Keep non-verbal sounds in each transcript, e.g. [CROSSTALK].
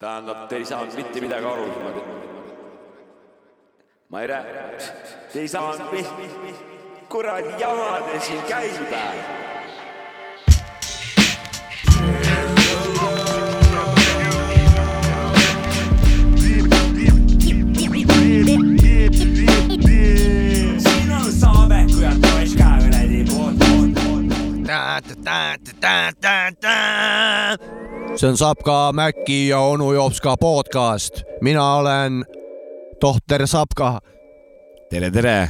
tähendab, te ei saanud mitte midagi aru. ma ei räägi, te ei saanud, mis kuradi jama te siin käib. on Saabeku ja Toška kuradi poolt, see on Sapka, Mäkki ja onu Jopska podcast. mina olen tohter Sapka. tere, tere.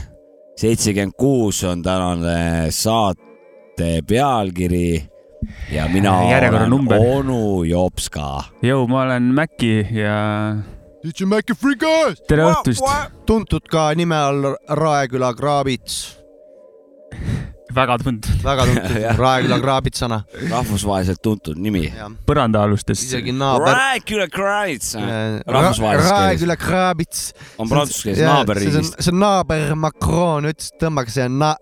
seitsekümmend kuus on tänane saate pealkiri ja mina olen Järjekorranumber. onu Jopska. jõu, ma olen Mäkki ja It's a Mäkki Frikas. tere õhtust. tuntud ka nime all Raeküla kraabits, väga tuntud väga tuntud. [LAUGHS] Raeküla kraabitsana. rahvusvaheliselt tuntud nimi. põrandaalustest. isegi naaber. Christ rahvusvahelises keeles Raeküla kraabits. on prantsuse keeles naaberriigist. see on naaber Macron ütles, et tõmmake see na-,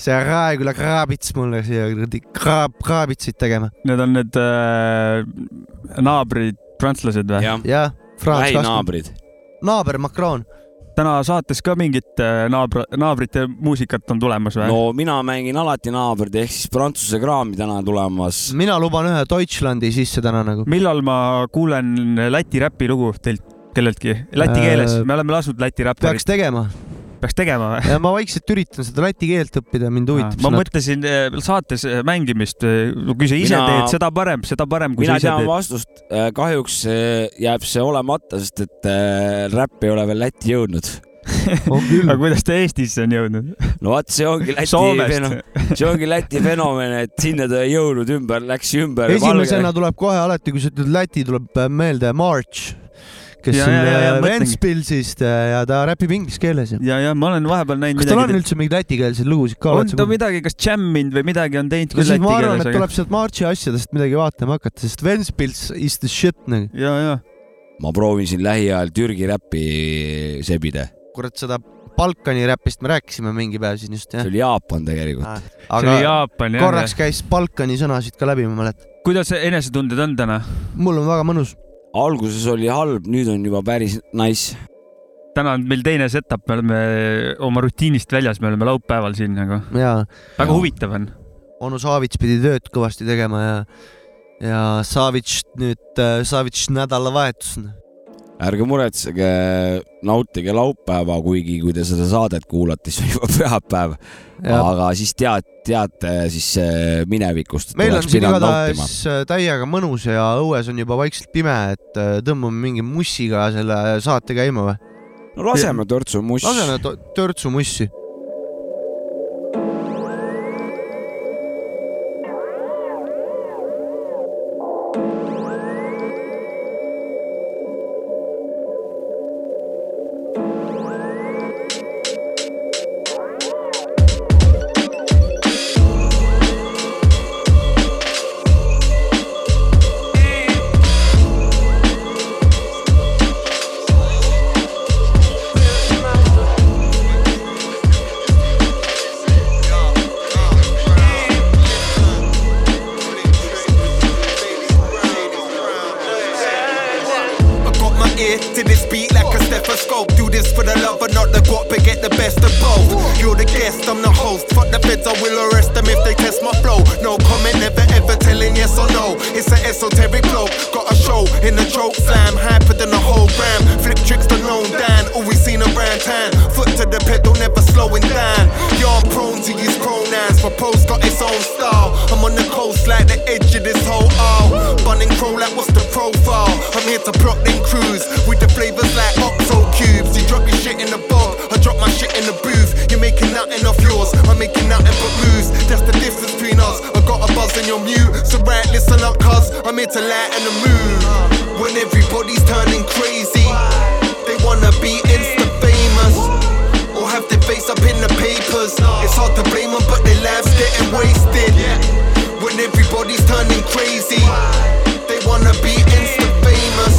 see Raeküla kraabits mulle siia kuradi kraab, kraabitsit tegema. Need on need äh, naabrid, prantslased või? jah, Kasper. lähinaabrid. naaber Macron. Täna saates ka mingit äh, naabra, naabrite muusikat on tulemas või? no mina mängin alati naabrid ehk siis prantsuse kraami täna tulemas. mina luban ühe Deutschlandi sisse täna nagu. millal ma kuulen Läti räpilugu teilt kelleltki? Läti Äh, keeles, me oleme lasknud Läti peaks räpparit, tegema. Peaks tegema või? ja ma vaikselt üritan seda läti keelt õppida, mind huvitab ma mõtlesin äh, saates äh, mängimist, kui sa ise Mina- teed, seda parem, seda parem, kui sa ise tean teed. vastust, kahjuks äh, jääb see olemata, sest et äh, räpp ei ole veel Lätti jõudnud. on [LAUGHS] küll aga. kuidas ta Eestisse on jõudnud? no vot, see ongi Läti fenomen, see ongi Läti fenomen, et sinna ta ei jõudnud ümber, läks ümber. esimesena tuleb kohe alati, kui sa ütled Läti, tuleb äh, meelde March, kes Ja, on ja, ja, ja, äh. Ventspilsist äh, ja ta räpib inglise keeles. ja, ja ma olen vahepeal näinud kas tal on üldse mingeid lätikeelseid lugusid ka? on ta midagi, kas jamminud või midagi on teinud küll läti ma arvan, keeles, et tuleb sealt Marchi asjadest midagi vaatama hakata, sest Ventspils is the shit nagu. ja, ja ma proovin siin lähiajal Türgi räppi sebida, kurat, seda Balkani räpist me rääkisime mingi päev siin just jah see. oli Jaapan tegelikult. see oli aga Jaapan jah. korraks käis Balkani sõnasid ka läbi, ma mäletan. kuidas enesetunded on täna? mul on väga mõnus. Alguses oli halb, nüüd on juba päris nice. täna on meil teine setup, me oleme oma rutiinist väljas, me oleme laupäeval siin nagu. väga huvitav on. onu Savits pidi tööd kõvasti tegema ja, ja Savits nüüd, Savits nädalavahetus. Ärge muretsege, nautige laupäeva, kuigi kui te seda saadet kuulate, siis on juba [LAUGHS] pühapäev, aga siis tead, teate siis äh, minevikust. meil on siin igatahes täiega mõnus ja õues on juba vaikselt pime, et äh, tõmbame mingi mussiga selle saate käima või? no laseme törtsu muss. laseme törtsu mussi. Post got its own style. I'm on the coast like the edge of this whole aisle. Bunning crow like what's the profile? I'm here to plot them cruise with the flavors like OXO cubes. You drop your shit in the bog, I drop my shit in the booth. You're making nothing off yours, I'm making nothing but moves. That's the difference between us. I got a buzz and you're mute. So right, listen up, cuz I'm here to lighten the mood. When everybody's turning crazy, they wanna be insta famous. Have their face up in the papers. It's hard to blame them, but their lives getting wasted. When everybody's turning crazy, they wanna be insta famous.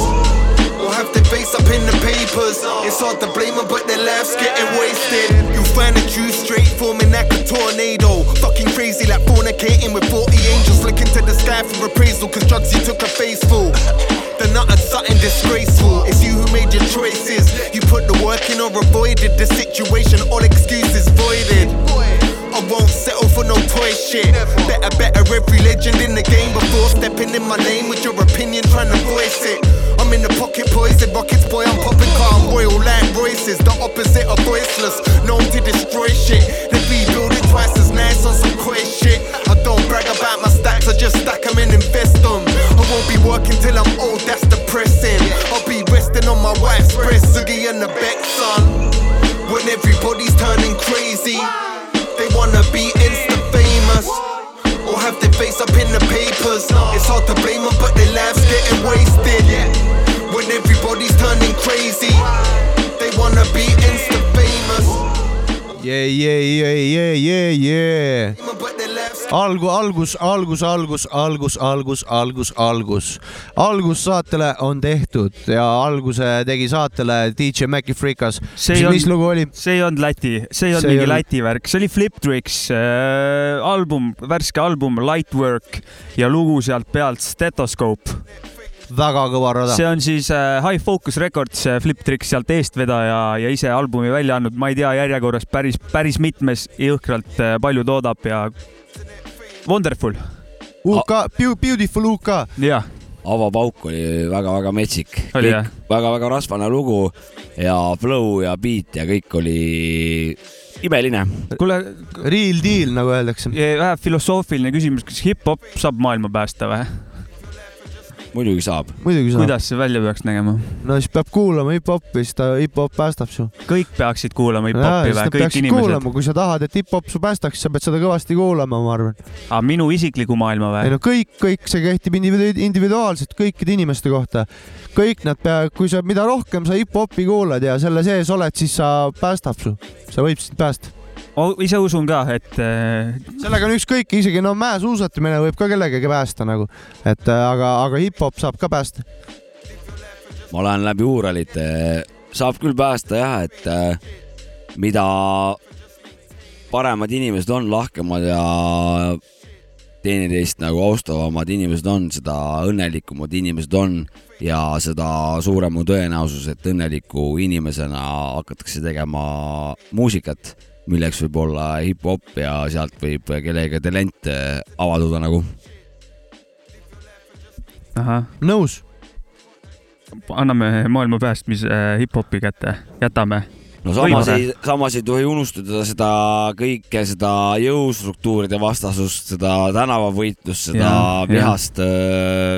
Or have their face up in the papers. It's hard to blame them, but their lives getting wasted. You find the truth straight forming like a tornado. Fucking crazy like fornicating with 40 angels looking to the sky for appraisal. Cause drugs you took a face nut had something disgraceful. It's you who made your choices. You put the work in or avoided the situation. All excuses voided. I won't settle for no toy shit. Better, better every legend in the game before stepping in my name with your opinion, trying to voice it. I'm in the pocket poison rockets, boy. I'm popping car, I'm royal like Royces. The opposite of voiceless, known to destroy shit. They rebuild it twice as nice on some koi shit. I don't brag about my stacks, I just stack them and invest them. I won't be working till I'm old, that's depressing. I'll be resting on my wife's breast, Ziggy and the Beck son. When everybody's turning crazy, they wanna be insta famous. Or have their face up in the papers. It's hard to blame them, but their lives getting wasted. When everybody's turning crazy, they wanna be insta famous. yeah, yeah, yeah, yeah, yeah, yeah. Algu-, algus, algus, algus, algus, algus, algus, algus. algus saatele on tehtud ja alguse tegi saatele DJ Maci Freekas. Mis, lugu oli? see ei olnud Läti, see ei olnud mingi Läti värk, see oli Flip Tricks äh, album, värske album Lightwork ja lugu sealt pealt Stethoscope. väga kõva rada. see on siis äh, High Focus Records, Flip Tricks sealt eestvedaja ja ise albumi välja andnud, ma ei tea, järjekorras päris, päris mitmes jõhkralt äh, palju toodab ja Wonderful, UK, Beautiful UK. jah, avapauk oli väga-väga metsik. Väga-väga rasvane lugu ja flow ja beat ja kõik oli imeline. kuule, Real deal, nagu öeldakse. vähe filosoofiline küsimus, kas hip-hop saab maailma päästa või? Muidugi saab. muidugi saab. kuidas see välja peaks nägema? no siis peab kuulama hip-hopi, siis ta hip-hop päästab su. kõik peaksid kuulama hip-hopi või? kõik inimesed? kui sa tahad, et hip-hop su päästaks, sa pead seda kõvasti kuulama, ma arvan. aga minu isikliku maailma ei või? no kõik, kõik see kehtib individu- individuaalselt kõikide inimeste kohta. kõik nad pea, kui sa, mida rohkem sa hip-hopi kuulad ja selle sees oled, siis sa päästab su, see võib sind päästa. Ise usun ka, et äh, sellega on ükskõik, isegi no mäesuusatamine võib ka kellegagi päästa nagu, et äh, aga, aga hip-hop saab ka päästa. ma lähen läbi Uuralite, saab küll päästa jah, et äh, mida paremad inimesed on, lahkemad ja teineteist nagu austavamad inimesed on, seda õnnelikumad inimesed on ja seda suurem on tõenäosus, et õnneliku inimesena hakatakse tegema muusikat, milleks võib olla hip-hop ja sealt võib kellegi talent avalduda nagu. nõus. anname maailma päästmise äh, hip-hopi kätte, jätame. No samas ei, samas ei tohi unustada seda kõike, seda jõustruktuuride vastasust, seda tänavavõitlust, seda Jaa, vihast,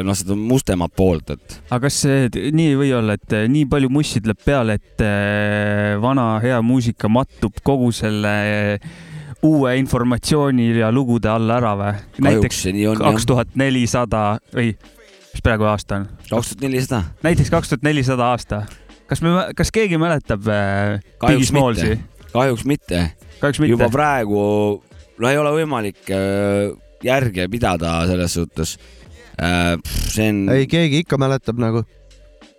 noh, seda mustemat poolt, et aga kas see t- nii ei või olla, et äh, nii palju mussi tuleb peale, et äh, vana hea muusika mattub kogu selle äh, uue informatsiooni ja lugude alla ära või? näiteks kaks tuhat nelisada või mis praegu aasta on? kaks tuhat nelisada, näiteks kaks tuhat nelisada aasta. Kas me, kas keegi mäletab äh, Biggie kahjuks Smallsi mitte,? kahjuks mitte. juba mitte. praegu, no ei ole võimalik äh, järge pidada selles suhtes. see on, ei, keegi ikka mäletab nagu.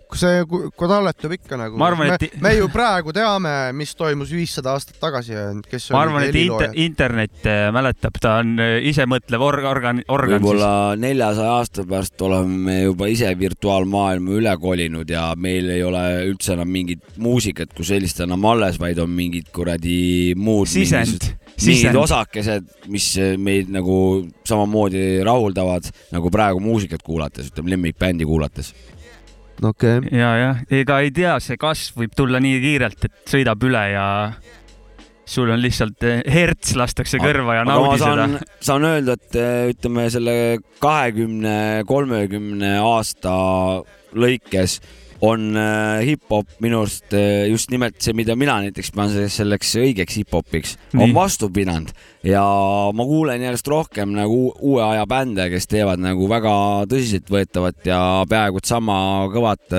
Kui see, kui talletab ikka nagu. Arvan, et- me, me ju praegu teame, mis toimus viissada aastat tagasi ja kes ma arvan, et inter,. internet äh, mäletab, ta on äh, isemõtlev org-, organ, organ võib-olla neljasaja aasta pärast oleme juba ise virtuaalmaailma üle kolinud ja meil ei ole üldse enam mingit muusikat kui sellist enam alles, vaid on mingid kuradi muud sisend, mingid sisend. osakesed, mis meid nagu samamoodi rahuldavad nagu praegu muusikat kuulates, ütleme lemmikbändi kuulates. Okei okay., ja, jah, ega ei tea, see kasv võib tulla nii kiirelt, et sõidab üle ja sul on lihtsalt eh, herts lastakse kõrva ja naudi seda saan,. öelda, et eh, ütleme selle kahekümne, kolmekümne aasta lõikes on äh, hip-hop minu arust just nimelt see, mida mina näiteks pean selleks, õigeks hip-hopiks, on vastu pidanud ja ma kuulen järjest rohkem nagu uue aja bände, kes teevad nagu väga tõsiseltvõetavat ja peaaegu et sama kõvat,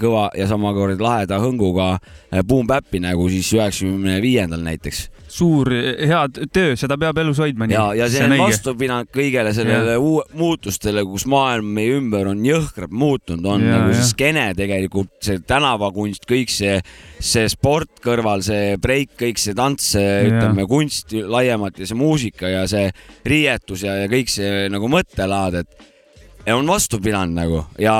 kõva ja sama kuradi laheda hõnguga äh, boom-bap'i nagu siis üheksakümne viiendal näiteks. Suur hea töö, seda peab elus hoidma. ja, ja see on vastu pidanud kõigele sellele uue, muutustele, kus maailm meie ümber on jõhkralt muutunud, on Ja, ja, nagu ja. see skeene tegelikult, see tänavakunst, kõik see, see sport kõrval, see breik, kõik see tants, see ütleme kunst laiemalt ja see muusika ja see riietus ja, ja kõik see nagu mõttelaad, et on vastu pidanud nagu. Ja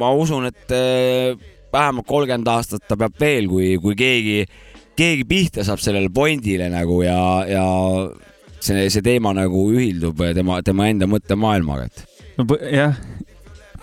ma usun, et eh, vähemalt kolmkümmend aastat ta peab veel, kui, kui keegi, keegi pihta saab sellele Bondile nagu ja, ja see, see teema nagu ühildub tema, tema enda mõttemaailmaga, et no jah,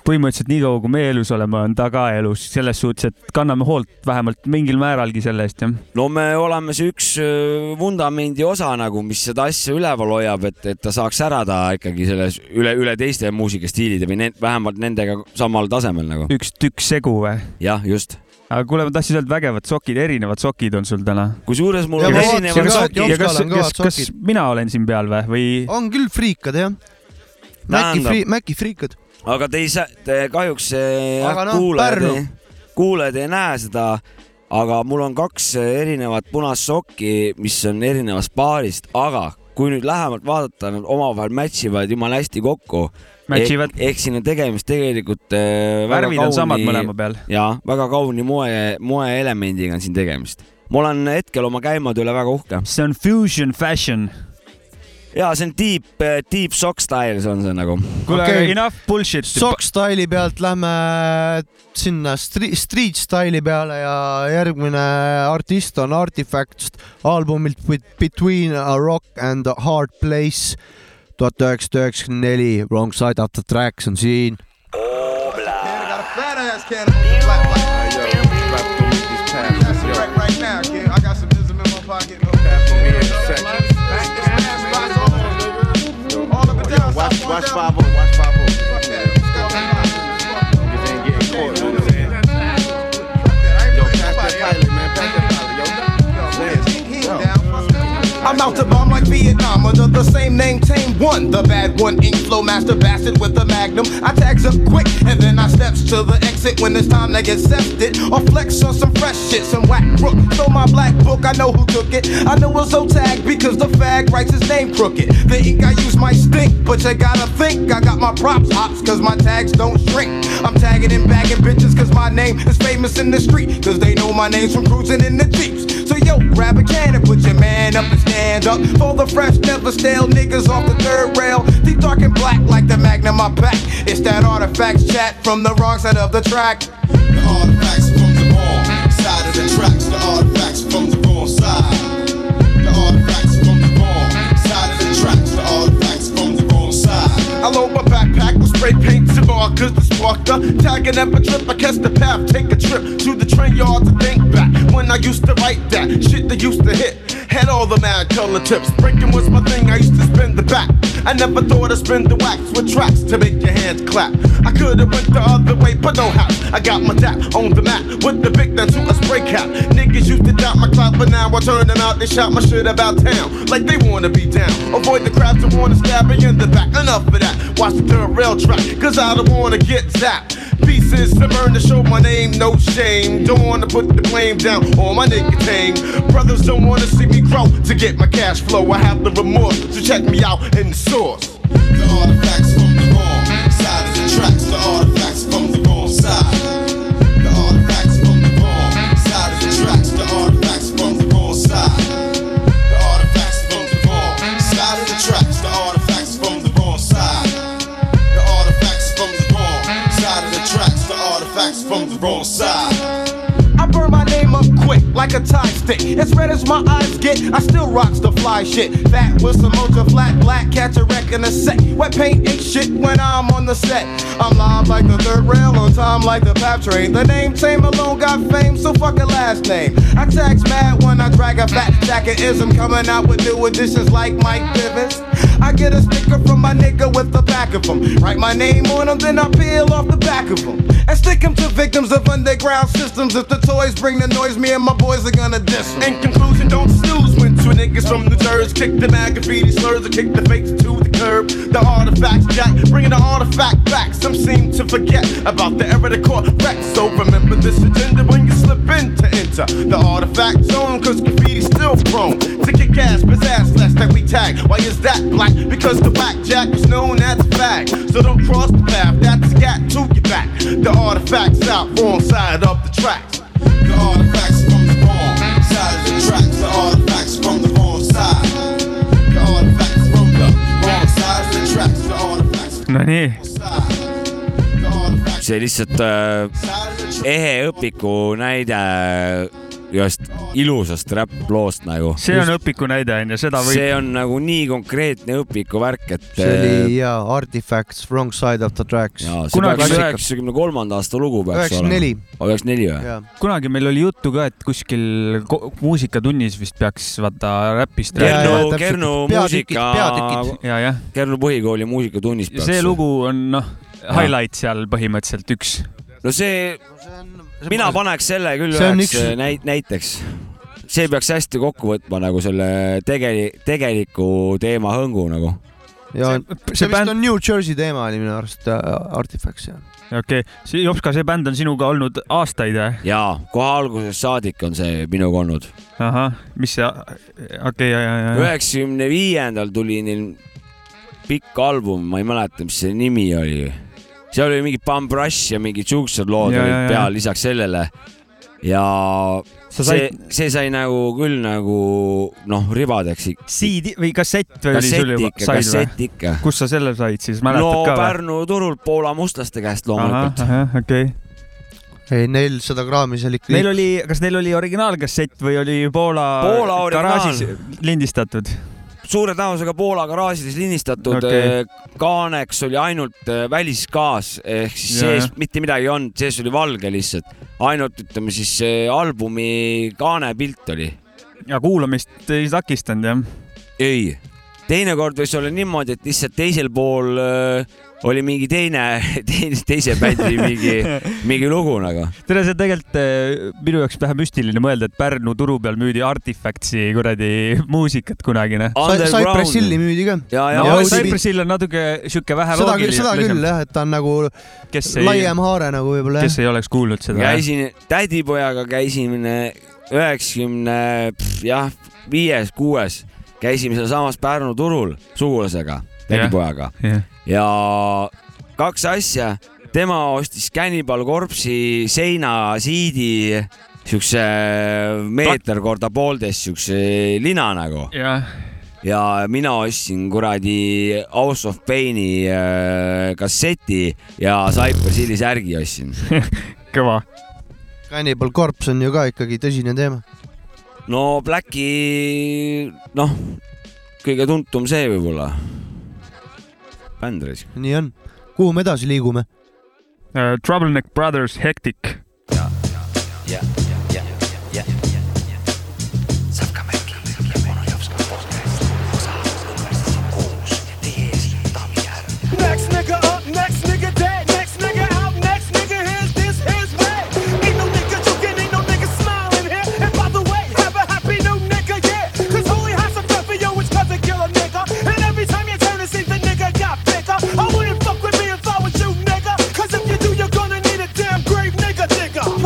põhimõtteliselt niikaua, kui me elus oleme, on ta ka elus selles suhtes, et kanname hoolt vähemalt mingil määralgi selle eest jah. no me oleme see üks öö, vundamendi osa nagu, mis seda asja üleval hoiab, et, et ta saaks särada ikkagi selles üle, üle teiste muusikastiilide või ne, vähemalt nendega samal tasemel nagu. üks tükk segu või? jah, just. aga kuule, ma tahtsin öelda, vägevad sokid, erinevad sokid on sul täna. kusjuures mul on erinevad sokid kas kas, kas mina olen siin peal või, või? on küll friikad jah. Maci fri-, Maci friikad. Aga te ei saa, te kahjuks eh, jah, noh, kuulajad kuulajad ei näe seda, aga mul on kaks eh, erinevat punast sokki, mis on erinevast paarist, aga kui nüüd lähemalt vaadata, nad omavahel match ivad jumala hästi kokku. Match ivad, ehk siin on tegemist tegelikult väga värvid on samad mõlema peal. ja väga kauni moe, moeelemendiga on siin tegemist. ma olen hetkel oma käimade üle väga uhke see on fusion fashion. Ja see on deep, deep sock style, see on see nagu. kuule okay., enough bullshit. Sock style'i pealt lähme sinna street, street style'i peale ja järgmine artist on Artifacts albumilt With- Between a Rock and a Hard Place tuhat üheksasada üheksakümmend neli, Wrong Side of the Tracks on siin. got Watch, watch 5 watch 5 I'm out to bomb like Vietnam under the same name, tame one. The bad one, ink flow master bastard with the magnum. I tags up quick and then I steps to the exit when it's time to get sefted. Or flex on some fresh shit, some whack crook. Throw my black book, I know who took it. I know it's so tagged because the fag writes his name crooked. The ink I use might stink, but you gotta think I got my props hops cause my tags don't shrink. I'm tagging and bagging bitches cause my name is famous in the street. Cause they know my name's from cruising in the Jeeps. So yo, grab a can and put your man up stand up for the fresh, never stale niggas off the third rail. Deep dark and black like the magnum I back. It's that artifacts chat from the wrong side of the track. The artifacts from the wrong side of the tracks. The artifacts from the wrong side. The artifacts from the wrong side of the tracks. The artifacts from the wrong side. I load my backpack with spray paint and markers to spark the tagging up a trip. I catch the path, take a trip to the train yard to think back when I used to write that shit that used to hit. Had all the mad color tips. Breaking was my thing, I used to spin the back. I never thought I'd spin the wax with tracks to make your hands clap. I could've went the other way, but no how. I got my dap on the map with the big to a spray cap. Niggas used to doubt my clout, but now I turn them out. They shout my shit about town like they wanna be down. Avoid the crowds that wanna stab me in the back. Enough of that. Watch the third rail track, cause I don't wanna get zapped. Pieces to burn to show my name, no shame. Don't wanna put the blame down on my nigga tame. Brothers don't wanna see me grow to get my cash flow. I have the remorse, so check me out in the source. The artifacts from the wrong side of the tracks. The artifacts from the wrong side. Like a tie stick. As red as my eyes get, I still rocks the fly shit. That with some ultra flat black, catch a wreck in a sec. Wet paint ain't shit when I'm on the set. I'm live like the third rail, on time like the pap train. The name Tame alone got fame, so fuck a last name. I tax mad when I drag a fat of ism coming out with new additions like Mike Bivens. I get a sticker from my nigga with the back of him. Write my name on them, then I peel off the back of them. And stick them to victims of underground systems. If the toys bring the noise, me and my boys are gonna diss. In conclusion, don't snooze when two niggas from New Jersey kick the graffiti slurs or kick the fakes to the curb. The artifacts jack, bringing the artifact back. Some seem to forget about the era they caught wreck. So remember this agenda when you slip in to enter the artifact zone. Cause graffiti's still prone to kick ass, pizzazz less that we tag. Why is that black? Because the whack jack was known as a fag. So don't cross the path, that's got to your back. The artifacts out, wrong side of the tracks. The artifacts from the wrong side of the tracks. The artifacts from the wrong side. The artifacts from the wrong side of the tracks. The artifacts from Nonii, the side. See lihtsalt äh, ehe õpiku näide ühest ilusast räpploost nagu. see on õpiku näide onju, seda võib see on nagu nii konkreetne õpiku värk, et. see oli jaa, Artifacts, Wrong Side of the Tracks. see Kunagi üheksakümne kolmanda aasta lugu peaks olema. neli, üheksakümmend neli või? kunagi meil oli juttu ka, et kuskil muusikatunnis vist peaks vaata räpist Kernu. Kernu muusika Kernu põhikooli muusikatunnis see lugu on noh, highlight seal põhimõtteliselt üks. no see, mina paneks selle küll üheks üks- näit-, näiteks. see peaks hästi kokku võtma nagu selle tegeli-, tegeliku teema hõngu nagu. ja see, see see vist bänd, on New Jersey teema oli minu arust äh, Artifacts jah. okei okay., see Jopska, see bänd on sinuga olnud aastaid või? jaa, kohe algusest saadik on see minuga olnud. ahah, mis see, okei okay,, ja, ja, ja, üheksakümne viiendal tuli neil pikk album, ma ei mäleta, mis see nimi oli. Seal oli mingi Bum Brush ja mingid siuksed lood Ja, ja, olid peal lisaks sellele. ja sa see said, see sai nagu küll nagu noh, ribadeks. CD või kassett või oli sul kassett juba, kassett ikka. kus sa selle said siis, no mäletad ka või? Pärnu turult Poola mustlaste käest loomulikult., okei okay.. ei, nelisada kraami seal ikka. Neil oli, kas neil oli originaalkassett või oli Poola, Poola garaažis lindistatud? Suure tõenäosusega Poola garaažides lindistatud okay.. kaaneks oli ainult äh, väliskaas ehk siis Ja, sees mitte midagi ei olnud, sees oli valge lihtsalt. ainult ütleme siis albumi kaanepilt oli. ja kuulamist ei takistanud jah? ei, teinekord võis olla niimoodi, et lihtsalt teisel pool äh, oli mingi teine, [LAUGHS] teine, teise bändi mingi, mingi lugu nagu. tere, see on tegelikult eh, minu jaoks vähe müstiline mõelda, et Pärnu turu peal müüdi Artifactsi kuradi muusikat kunagi, noh. Cypress Hilli müüdi ka. ja, ja no Cypress Hill on natuke sihuke vähe seda küll, seda küll jah, et ta on nagu kes ei, laiem haare nagu võib-olla kes ei oleks kuulnud seda. käisin tädipojaga käisime üheksakümne, jah, viies-kuues, käisime sealsamas Pärnu turul sugulasega, tädipojaga jah, ja kaks asja, tema ostis Cannibal Corpse'i seinasiidi siukse meeter korda poolteist siukse lina nagu jah, ja mina ostsin kuradi House of Pain'i äh, kasseti ja Cypress Hilli särgi ostsin. [LAUGHS] kõva. Cannibal Corpse on ju ka ikkagi tõsine teema. no Blacki, noh, kõige tuntum see võib-olla. Bänd raisk. nii on. kuhu me edasi liigume? Uh, Trouble Neck Brothers Hectic. Next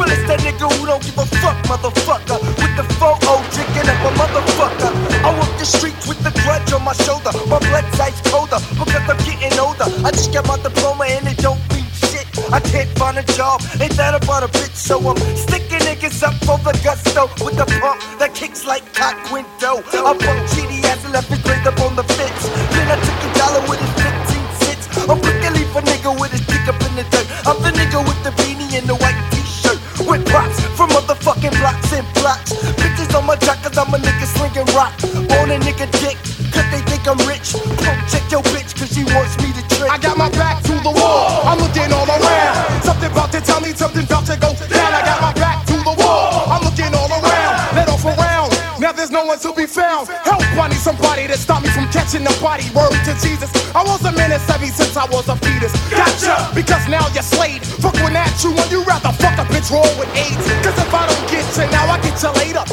Well, it's that nigga who don't give a fuck, motherfucker. With the photo drinking up a motherfucker. I walk the streets with the grudge on my shoulder. My blood's ice colder because I'm getting older. I just got my diploma and it don't mean shit. I can't find a job, ain't that about a bitch? So I'm sticking niggas up for the gusto with the pump that kicks like cock window. I bumped GD ass and left his grade up on the fence. Then I took somebody to stop me from catching the body. Word to Jesus. I was a menace ever since I was a fetus. Gotcha, because now you're slayed. Fuck when at you when you rather fuck a bitch roll with AIDS. Cause if I don't get you now, I get you later.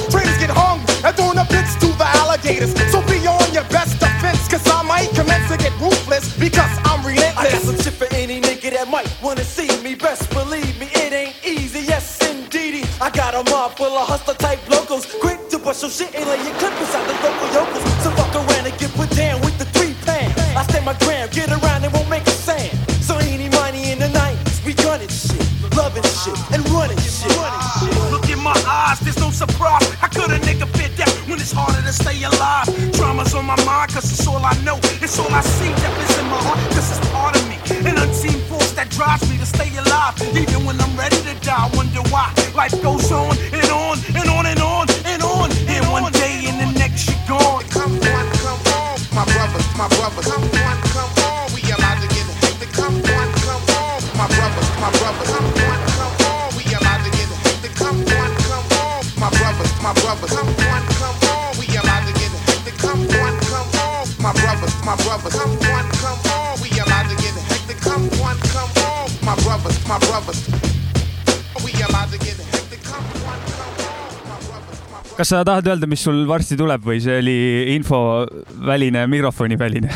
Kas sa tahad öelda, mis sul varsti tuleb või see oli infoväline, mikrofoniväline?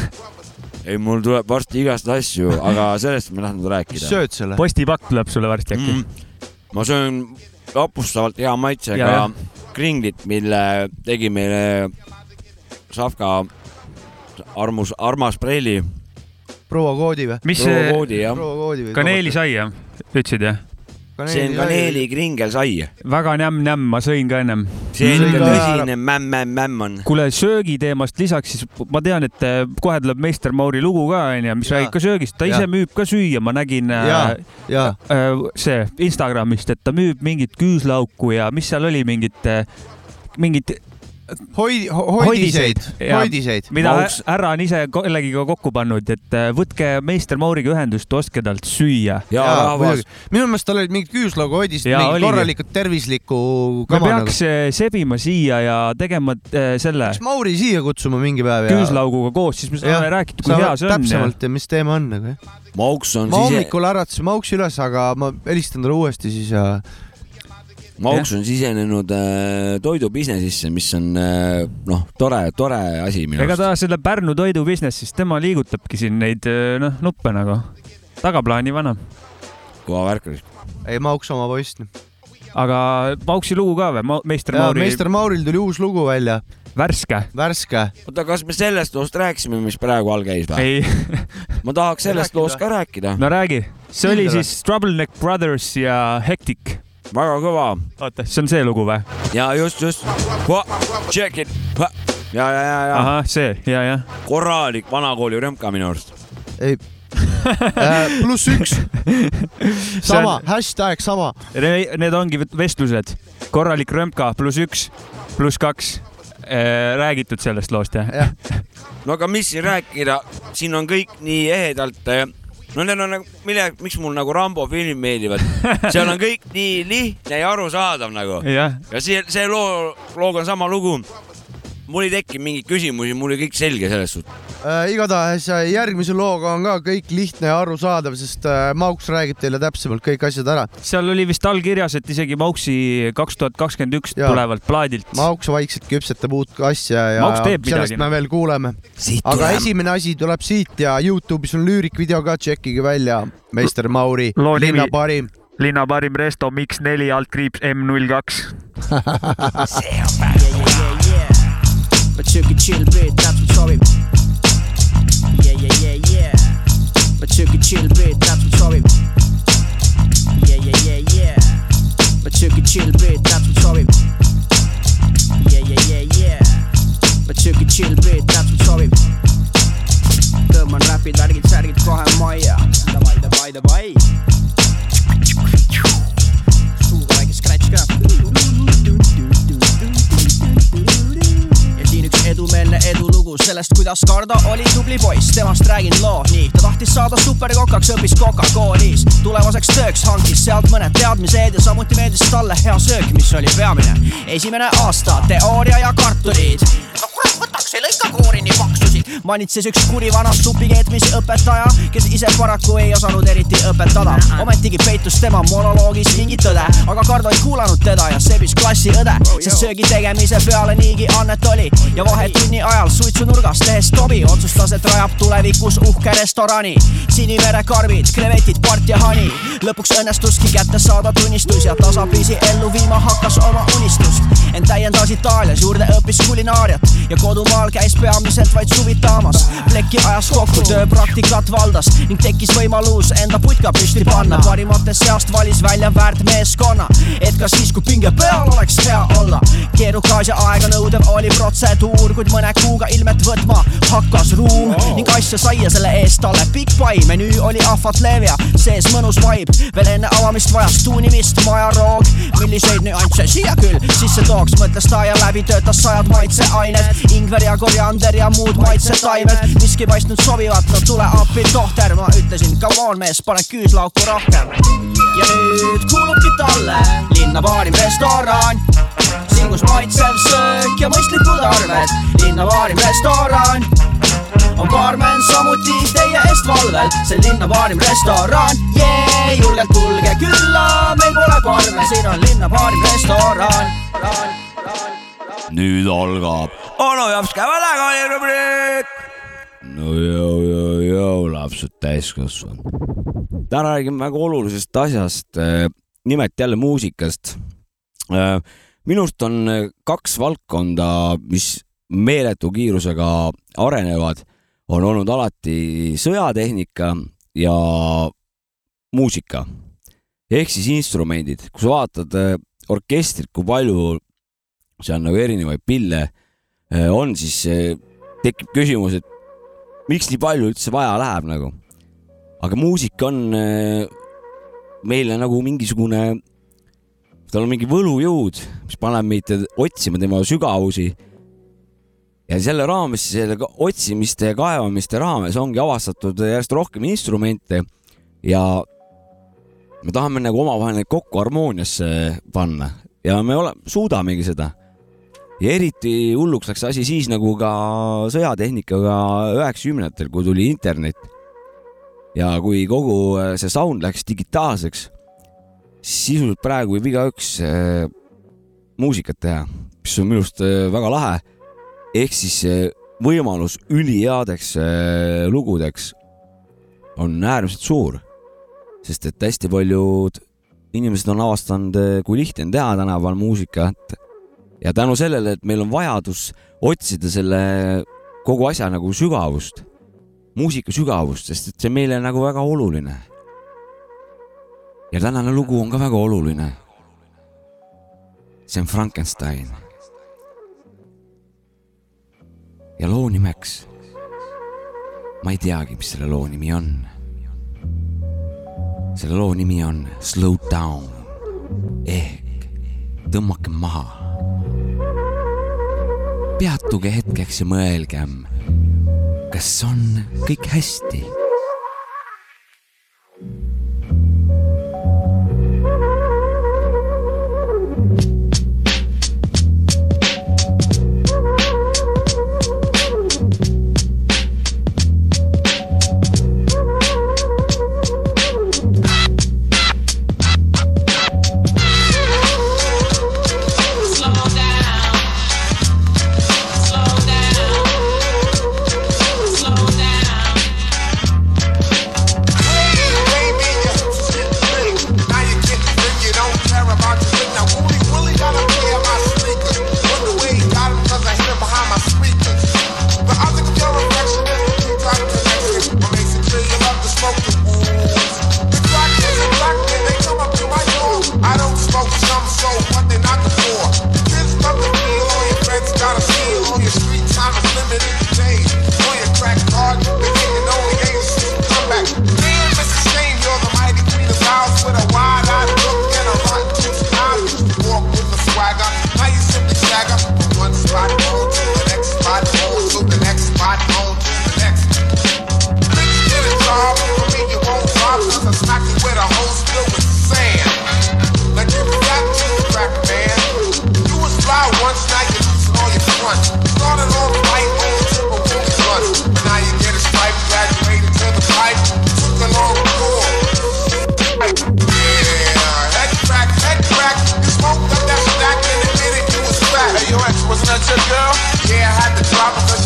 ei, mul tuleb varsti igast asju, aga sellest ma ei tahtnud rääkida. sööd selle? postipakk tuleb sulle varsti äkki mm.? ma söön vapustavalt hea Ja, maitsega kringlit, mille tegi meile Savka armus, armas Preili. proua Koodi või? mis see kaneelisai jah, ütlesid jah? See on kaneelikringelsai. väga nämm-nämm, ma sõin ka ennem. see on ikka tõsine mämm-mämm-mämm on. kuule, söögiteemast lisaks siis ma tean, et äh, kohe tuleb meister Mauri lugu ka onju, mis räägib ka söögist, ta ise Jaa. müüb ka süüa, ma nägin äh, ja, ja äh, see Instagramist, et ta müüb mingit küüslauku ja mis seal oli, mingit, mingit, hoid-, hoidiseid, Jaa. hoidiseid. mida Mauks- härra on ise kellegiga kokku pannud, et äh, võtke meister Mauriga ühendust, ostke talt süüa. minu meelest tal olid mingid küüslaugu hoidised, oligi. korralikult tervislikku me kama nagu. peaks äh, sebima siia ja tegema äh, selle kas Mauri siia kutsuma mingi päev ja? küüslauguga koos, siis me saame rääkida, kui hea see on. täpsemalt ja mis teema on nagu jah. Mauks on ma sise, hommikul äratasin Mauksi üles, aga ma helistan talle uuesti siis ja Mauks on sisenenud äh, toidubusinessisse, mis on äh, noh, tore, tore asi minu ega arust. ta selle Pärnu toidu business'is, tema liigutabki siin neid äh, noh, nuppe nagu, tagaplaani vana. kõva värk oli. ei Mauks oma poiss. aga Mauksi lugu ka või, meister Mauri meister Mauril tuli uus lugu välja, värske? värske. oota, kas me sellest loost rääkisime, mis praegu all käis või? ei, ma tahaks sellest Rääkida. loost ka rääkida. no räägi, see oli siis Troubleneck Brothers ja Hectic. Väga kõva oota, see on see lugu või? ja just, just. Check it. ja, ja, ja, ja ahah, see ja, jah. korralik vanakooli rõmka minu arust. ei [LAUGHS] äh,, pluss üks, sama, hashtag sama. Need ongi vestlused, korralik römka pluss üks, pluss kaks. räägitud sellest loost jah Jah. [LAUGHS] no aga mis siin rääkida, siin on kõik nii ehedalt. No need on nagu, mille, miks mul nagu Rambo filmid meeldivad, seal on kõik nii lihtne ja arusaadav nagu jah, ja see, see loo, looga on sama lugu. mul ei tekkinud mingeid küsimusi, mul oli kõik selge selles suhtes. äh,. igatahes äh, järgmise looga on ka kõik lihtne ja arusaadav, sest äh, Mauks räägib teile täpsemalt kõik asjad ära. seal oli vist allkirjas, et isegi Mauksi kaks tuhat kakskümmend üks tulevalt plaadilt. Mauks vaikselt küpsetab uut asja ja sellest midagi. me veel kuuleme. aga esimene asi tuleb siit ja Youtube'is on lüürikvideo ka, tšekkige välja. meister Mauri, linna parim. linna parim resto Mix neli altkriips M null kaks. But you can chill Can chill bit, that's what sobib. Yeah, yeah, yeah, yeah. Can chill bit, that's what sobib. Yeah, yeah, yeah, yeah. Can chill bit, that's what sobib. tõmban räpid, värgid, särgid kohe majja. Davai, davai, davai. Edumeelne edulugu sellest, kuidas Kardo oli tubli poiss, temast räägin loo, nii ta tahtis saada superkokaks, õppis Coca-Colis, tulevaseks tööks hankis sealt mõned teadmised ja samuti meeldis talle hea söök, mis oli peamine. esimene aasta teooria ja kartulid. no kurat, võtaks ei lõika koori nii paksusid, manitses üks kuri vana supikeetmise õpetaja, kes ise paraku ei osanud eriti õpetada. ometigi peitus tema monoloogis mingi tõde, aga Kardo ei kuulanud teda ja sebis klassiõde, sest söögi tegemise peale niigi annet oli ja vahetunni ajal suitsunurgas tehes tobi otsustas, et rajab tulevikus uhke restorani. siniverekarbid, krevetid, part ja hani. lõpuks õnnestuski kätte saada tunnistus ja tasapisi ellu viima hakkas oma unistust. ent täiendas Itaalias, juurde õppis kulinaariat ja kodumaal käis peamiselt vaid suviti daamas pleki ajas kokku, tööpraktikat valdas ning tekkis võimalus enda putka püsti panna. parimate seast valis välja väärt meeskonna, et ka siis, kui pinge peal oleks hea olla. keerukas ja aeganõudev oli protseduur, kuid mõne kuuga ilmet võtma hakkas ruum. Ning asja sai ja selle eest talle pikk pai. menüü oli ahvat leev ja sees mõnus vibe, veel enne avamist vajas tuunimist majaroog. milliseid nüansse siia küll sisse tooks, mõtles ta ja läbi töötas sajad maitseained, ingver ja koriander ja muud maitsetaimed, miski paistnud sobivat, no tule appi, tohter, ma ütlesin, come on mees, pane küüslauku rohkem. ja nüüd kuulubki talle linna paarim restoran, siin kus maitsev söök ja mõistlikud arved, linna paarim restoran on baarmen samuti teie eest valvel, see linna paarim restoran, jee, julgelt tulge külla, meil pole parme, siin on linna paarim restoran. nüüd algab onu japs käevalega rubriik. no jõu, jõu, jõu, lapsed täiskasvanud. täna räägime väga olulisest asjast, nimelt jälle muusikast. Minust on äh, kaks valdkonda, mis meeletu kiirusega arenevad, on olnud alati sõjatehnika ja muusika. Ehk siis instrumendid, kui sa vaatad äh, orkestrit, kui palju seal nagu erinevaid pille äh, on, siis tekib küsimus, et miks nii palju üldse vaja läheb nagu. aga muusika on meile nagu mingisugune, tal on mingi võlujõud, mis paneb meid otsima tema sügavusi. ja selle raames, selle otsimiste ja kaevamiste raames ongi avastatud järjest rohkem instrumente ja me tahame nagu omavahel neid kokku harmooniasse panna ja me ole, suudamegi seda ja eriti hulluks läks asi siis nagu ka sõjatehnikaga üheksakümnendatel, kui tuli internet. ja kui kogu äh, see sound läks digitaalseks, sisuliselt praegu võib igaüks äh, muusikat teha, mis on minu arust äh, väga lahe. ehk siis äh, võimalus üliheadeks äh, lugudeks on äärmiselt suur, sest et hästi paljud inimesed on avastanud, kui lihtne on teha tänapäeval muusikat ja tänu sellele, et meil on vajadus otsida selle kogu asja nagu sügavust, muusika sügavust, sest et see meile nagu väga oluline. Ja tänane lugu on ka väga oluline. see on Frankenstein. ja loo nimeks, ma ei teagi, mis selle loo nimi on. selle loo nimi on Slow down ehk tõmmake maha peatuge hetkeks ja mõelgem, kas on kõik hästi dog. You mean you won't drop? Cause I smack you with a hose filled with sand. Now give me that crack, man. You was fly once, now you're losing all your fun. Started on the right way, triple booty run. Now you get a stripe, graduated to the pipe. Took a long pull. Yeah, head crack, head crack. You smoked up that stack and admitted you was fat. Hey, your ex, wasn't that your girl? Yeah, I had to drop because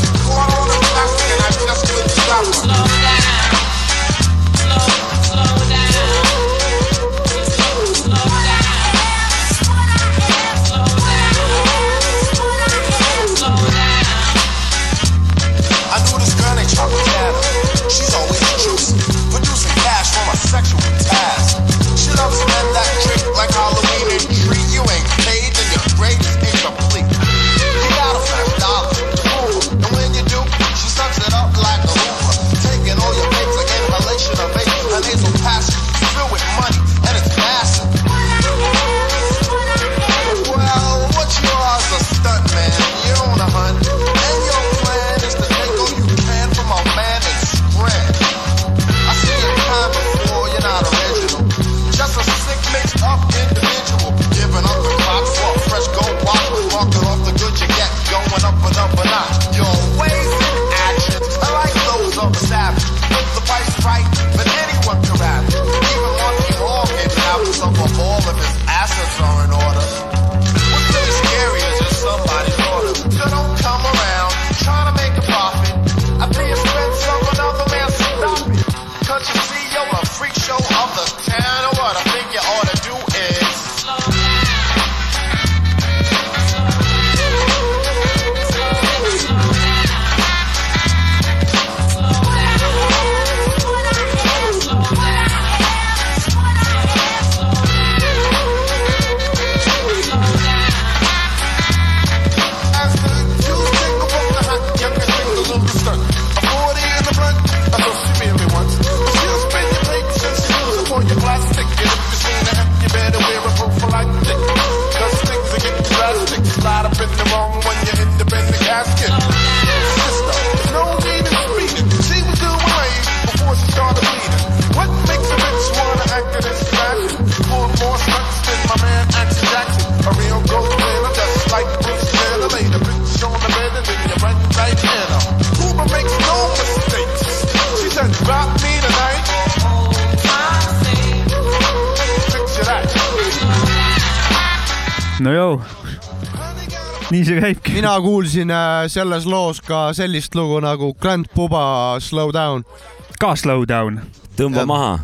kuulsin äh, selles loos ka sellist lugu nagu Grand Puba Slow Down. ka slow down. tõmba Jah. maha,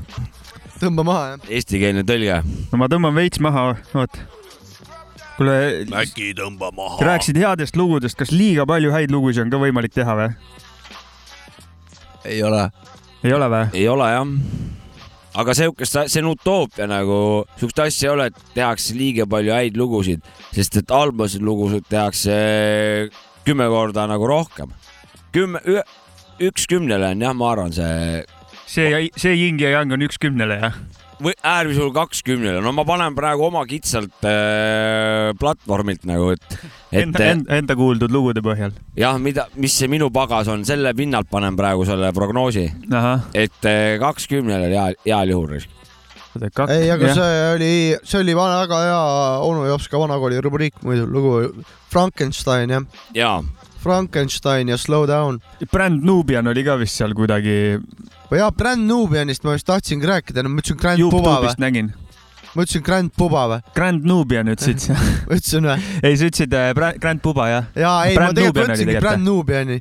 tõmba maha jah. eestikeelne tõlge. no ma tõmban veits maha, oot. kuule, äkki tõmba maha rääkisid headest lugudest, kas liiga palju häid lugusid on ka võimalik teha või? ei ole. ei ole või? ei ole jah. Aga sihukest, see on utoopia nagu, sihukest asja ei ole, et tehakse liiga palju häid lugusid, sest et halbasid lugusid tehakse kümme korda nagu rohkem. kümme, üks kümnele on jah, ma arvan, see see, see Ying ja Yang on üks kümnele jah? Äärmisel juhul kaks kümnele, no ma panen praegu oma kitsalt äh, platvormilt nagu, et, et Enda, enda, enda kuuldud lugude põhjal. jah, mida, mis see minu pagas on, selle pinnalt panen praegu selle prognoosi, et äh, kaks kümnele heal, heal juhul. ei, aga see oli, see oli vana, väga hea onu Jopska vanakooli rubriik muidu, lugu Frankenstein jah, jaa, Frankenstein ja Slow Down. Brand Nubian oli ka vist seal kuidagi jaa, Brand Nubianist ma just tahtsingi rääkida, ma ütlesin Grand Puba või nägin. ma ütlesin Grand Puba või? Grand Nubian ütlesid sa? [LAUGHS] ütlesin või? ei, sa ütlesid äh, Grand Puba jah? jaa, ei, ma tegelikult ütlesingi. Brand Nubiani.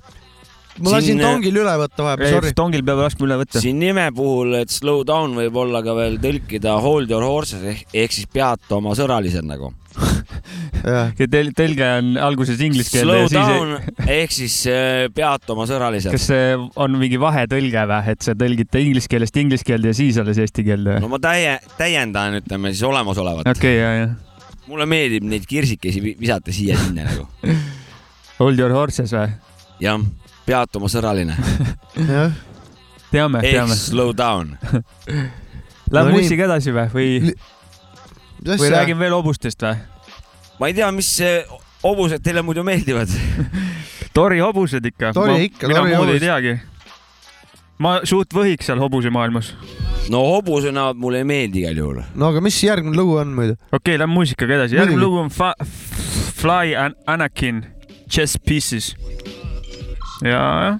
Ma lasin tongil üle võtta vahepeal, sorry. tongil peab laskma üle võtta. siin nime puhul, et slow down võib olla ka veel tõlkida hold your horses ehk, ehk siis peata oma sõralised nagu. [LAUGHS] ja tel-, tõlge on alguses inglise keelde Slow ja siis down ehk siis äh, peata oma sõralised. kas see on mingi vahetõlge või, et sa tõlgid inglise keelest inglise keelde ja siis alles eesti keelde? no ma täie, täiendan, ütleme siis olemasolevat. okei, ja, ja. mulle meeldib neid kirsikesi vi- visata siia-sinna nagu. [LAUGHS] Hold your horses või? jah, peata oma sõraline [LAUGHS] jah. teame, teame. slow down. [LAUGHS] Lähme No nii. mussiga edasi või, või, või räägime veel hobustest või? ma ei tea, mis hobused teile muidu meeldivad. [LAUGHS] Tori hobused ikka. Tori ikka, mina Tori muud ei hobused. teagi. ma suht võhiks seal hobusemaailmas. no hobusena mulle ei meeldi igal juhul. no aga mis järgmine lugu on muidu? okei okay,, lähme muusikaga edasi. järgmine lugu on Fly An Anakin Chess Pieces. ja, jah.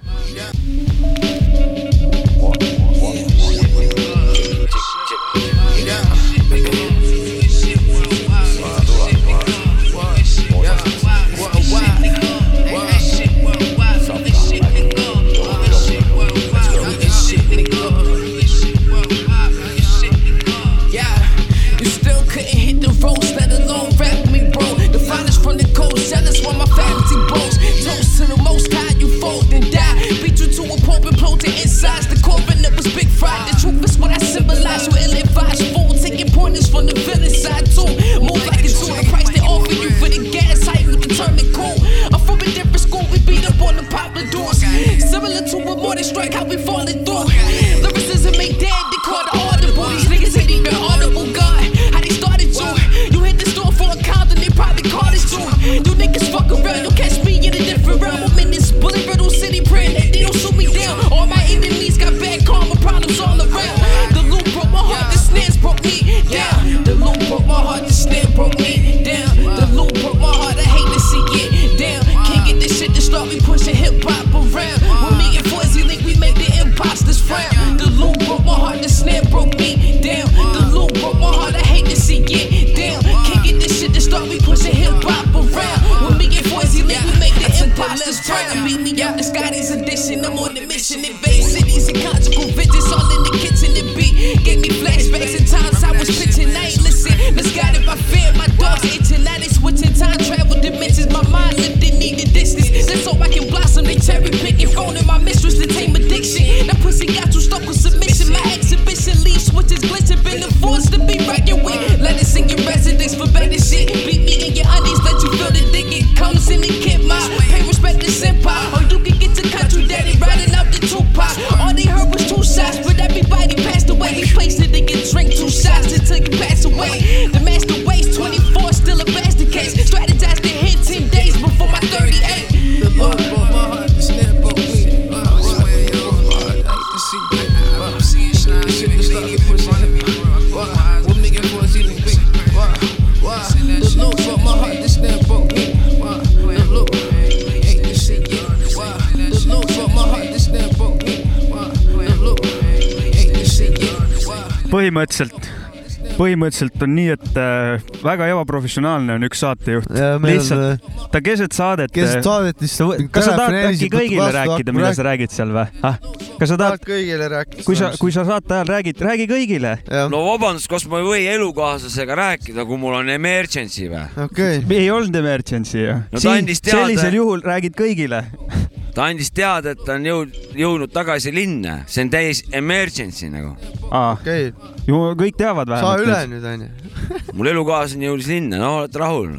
From the villain side too. Move like it's two. The price they offer you for the gas, how you determine cool. I'm from a different school, we beat up on the popular doors. Similar to a morning strike, how we falling through. põhimõtteliselt, põhimõtteliselt on nii, et äh, väga ebaprofessionaalne on üks saatejuht. Meil on, lihtsalt ta keset saadet. keset saadet lihtsalt kas sa tahad äkki kõigile rääkida, mida rääk- sa räägid seal või ah?? kas sa tahad kõigile rääkida? kui sa, kui sa saate ajal räägid, räägi kõigile. no vabandust, kas ma ei või elukaaslasega rääkida, kui mul on emergency või? okei okay.. ei olnud emergency ju No sellisel juhul räägid kõigile. Ta andis teada, et ta on jõud-, jõudnud tagasi linna, see on täis emergency nagu. okei, ju kõik teavad saa üle vähemalt. nüüd onju. [LAUGHS] mul elukaaslane jõudis linna, no olete rahul?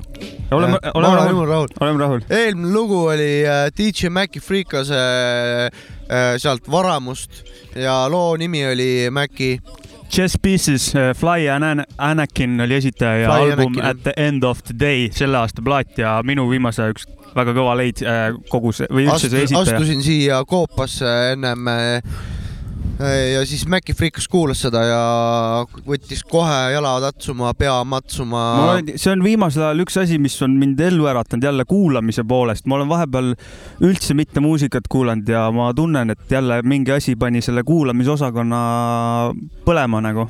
oleme, ma oleme olen rahul rahul. oleme rahul. eelmine lugu oli äh, DJ Maci Freekase äh, sealt Varamust ja loo nimi oli Maci. Chess Pieces, Fly and Anakin oli esitaja ja Fly album Anakin. At the end of the day, selle aasta plaat ja minu viimase üks väga kõva leid äh, kogu see või üldse see esitaja. astusin siia koopasse ennem äh, ja siis Maci Freekas kuulas seda ja võttis kohe jala tatsuma, pea matsuma. ma see on viimasel ajal üks asi, mis on mind ellu äratanud jälle kuulamise poolest, ma olen vahepeal üldse mitte muusikat kuulanud ja ma tunnen, et jälle mingi asi pani selle kuulamisosakonna põlema nagu.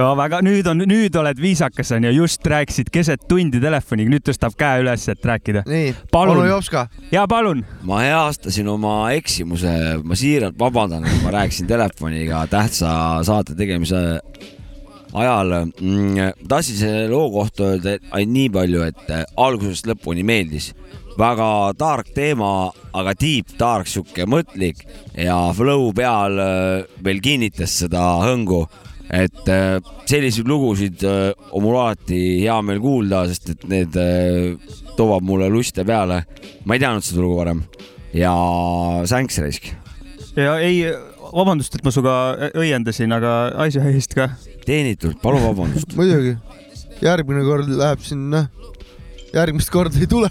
Ja väga, nüüd on, nüüd oled viisakas onju, just rääkisid keset tundi telefoniga, nüüd tõstab käe üles, et rääkida. nii, Palun. Jopska. ja palun. ma heastasin oma eksimuse, ma siiralt vabandan, et ma rääkisin telefoniga tähtsa saate tegemise ajal mm,. tahtsin selle loo kohta öelda ainult nii palju, et äh, algusest lõpuni meeldis. väga tark teema, aga deep dark sihuke mõtlik ja flow peal äh, veel kinnitas seda hõngu et äh, selliseid lugusid äh, on mul alati hea meel kuulda, sest et need äh, toovad mulle luste peale. ma ei teadnud seda lugu varem ja sänks raisk. ja ei, vabandust, et ma sinuga õiendasin, aga asja eest ka. teenitult, palun vabandust. [LAUGHS] muidugi, järgmine kord läheb sinna, järgmist korda ei tule.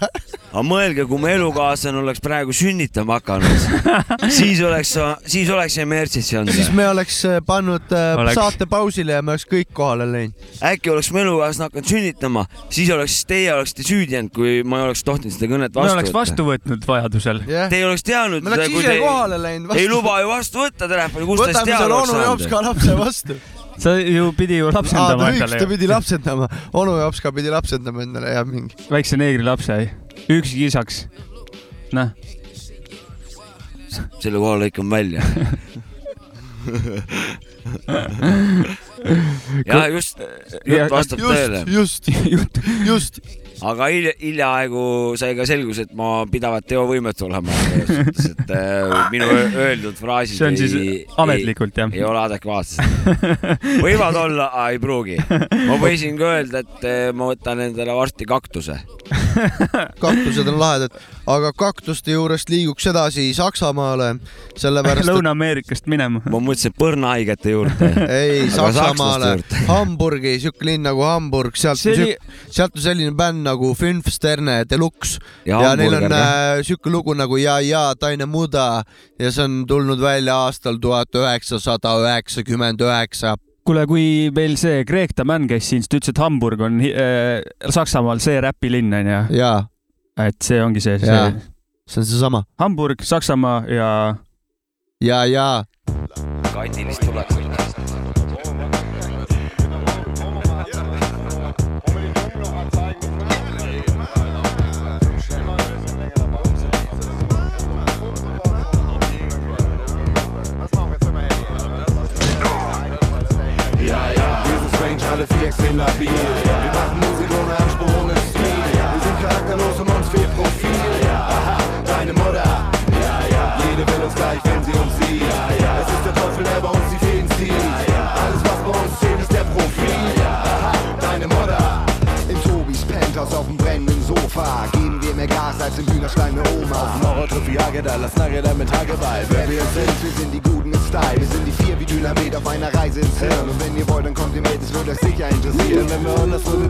aga mõelge, kui mu elukaaslane oleks praegu sünnitama hakanud, [LAUGHS] siis oleks, siis oleks emergency olnud. siis me oleks äh, pannud äh, Oleks. saate pausile ja me oleks kõik kohale läinud. äkki oleks mu elukaaslane hakanud sünnitama, siis oleks, teie oleksite süüdi jäänud, kui ma ei oleks tohtinud seda kõnet me vastu oleks vastu võtnud vajadusel. Te ei oleks teadnud. Me oleks ise kohale läinud ei luba ju vastu võtta telefoni, kust ta siis võtame teada selle oleks onu Jopska lapse vastu. Sa ju pidi ju aa, lapsendama ta võiks, ta endale. pidi lapsendama, onu Jopska pidi lapsendama endale ja mingi. väikse neegri lapse, üksikisaks. noh, selle koha lõikan välja. [LAUGHS] ja just, jutt vastab tõele. just, just, just. Aga hilja, hiljaaegu sai ka selgus, et ma pidavat teovõimetu olema, [LAUGHS] et äh, minu öeldud fraasid see on siis ei, ametlikult jah ei, ei ole adekvaatsed. võivad olla, aga ei pruugi. ma võisin ka öelda, et äh, ma võtan endale varsti kaktuse. Kaktused on lahedad, aga kaktuste juurest liiguks edasi Saksamaale, sellepärast et Lõuna-Ameerikast minema. ma mõtlesin põrnahaigete juurde. [LAUGHS] ei, Saksamaale Hamburgi, siuke linn nagu Hamburg, sealt See oli- sealt on selline bänd nagu Fünfsterne Deluxe Ja ja, neil on äh, siuke lugu nagu Ja ja Taine Muda ja see on tulnud välja aastal tuhat üheksasada üheksakümmend üheksa. kuule, kui meil see Greta Mann käis siin, siis ta ütles, et Hamburg on äh, Saksamaal see räpilinn onju. ja, et see ongi see, see see on seesama Hamburg, Saksamaa ja ja, ja katilist tulekut. Extrem labil. Wir machen Musik ohne Anspruch, ohne Stil. Wir sind charakterlos und uns fehlt Profil. Aha, deine Mutter. Jede will uns gleich, wenn sie uns sieht. Es ist der Teufel, der bei uns die Fäden zieht. Alles, was bei uns zählt, ist der Profil. Aha, deine Mutter. In Tobis Penthouse auf dem brennenden Sofa Geben wir mehr Gas als im Hühnerstein der Oma Auf dem Horrortrip wie Hageda, lass Nageda mit Hageball. Wer wir sind, Wir sind die Guten mit Style Wir sind die vier wie Dynamit auf einer Reise ins Hirn Und wenn ihr wollt, dann kommt med munnen så du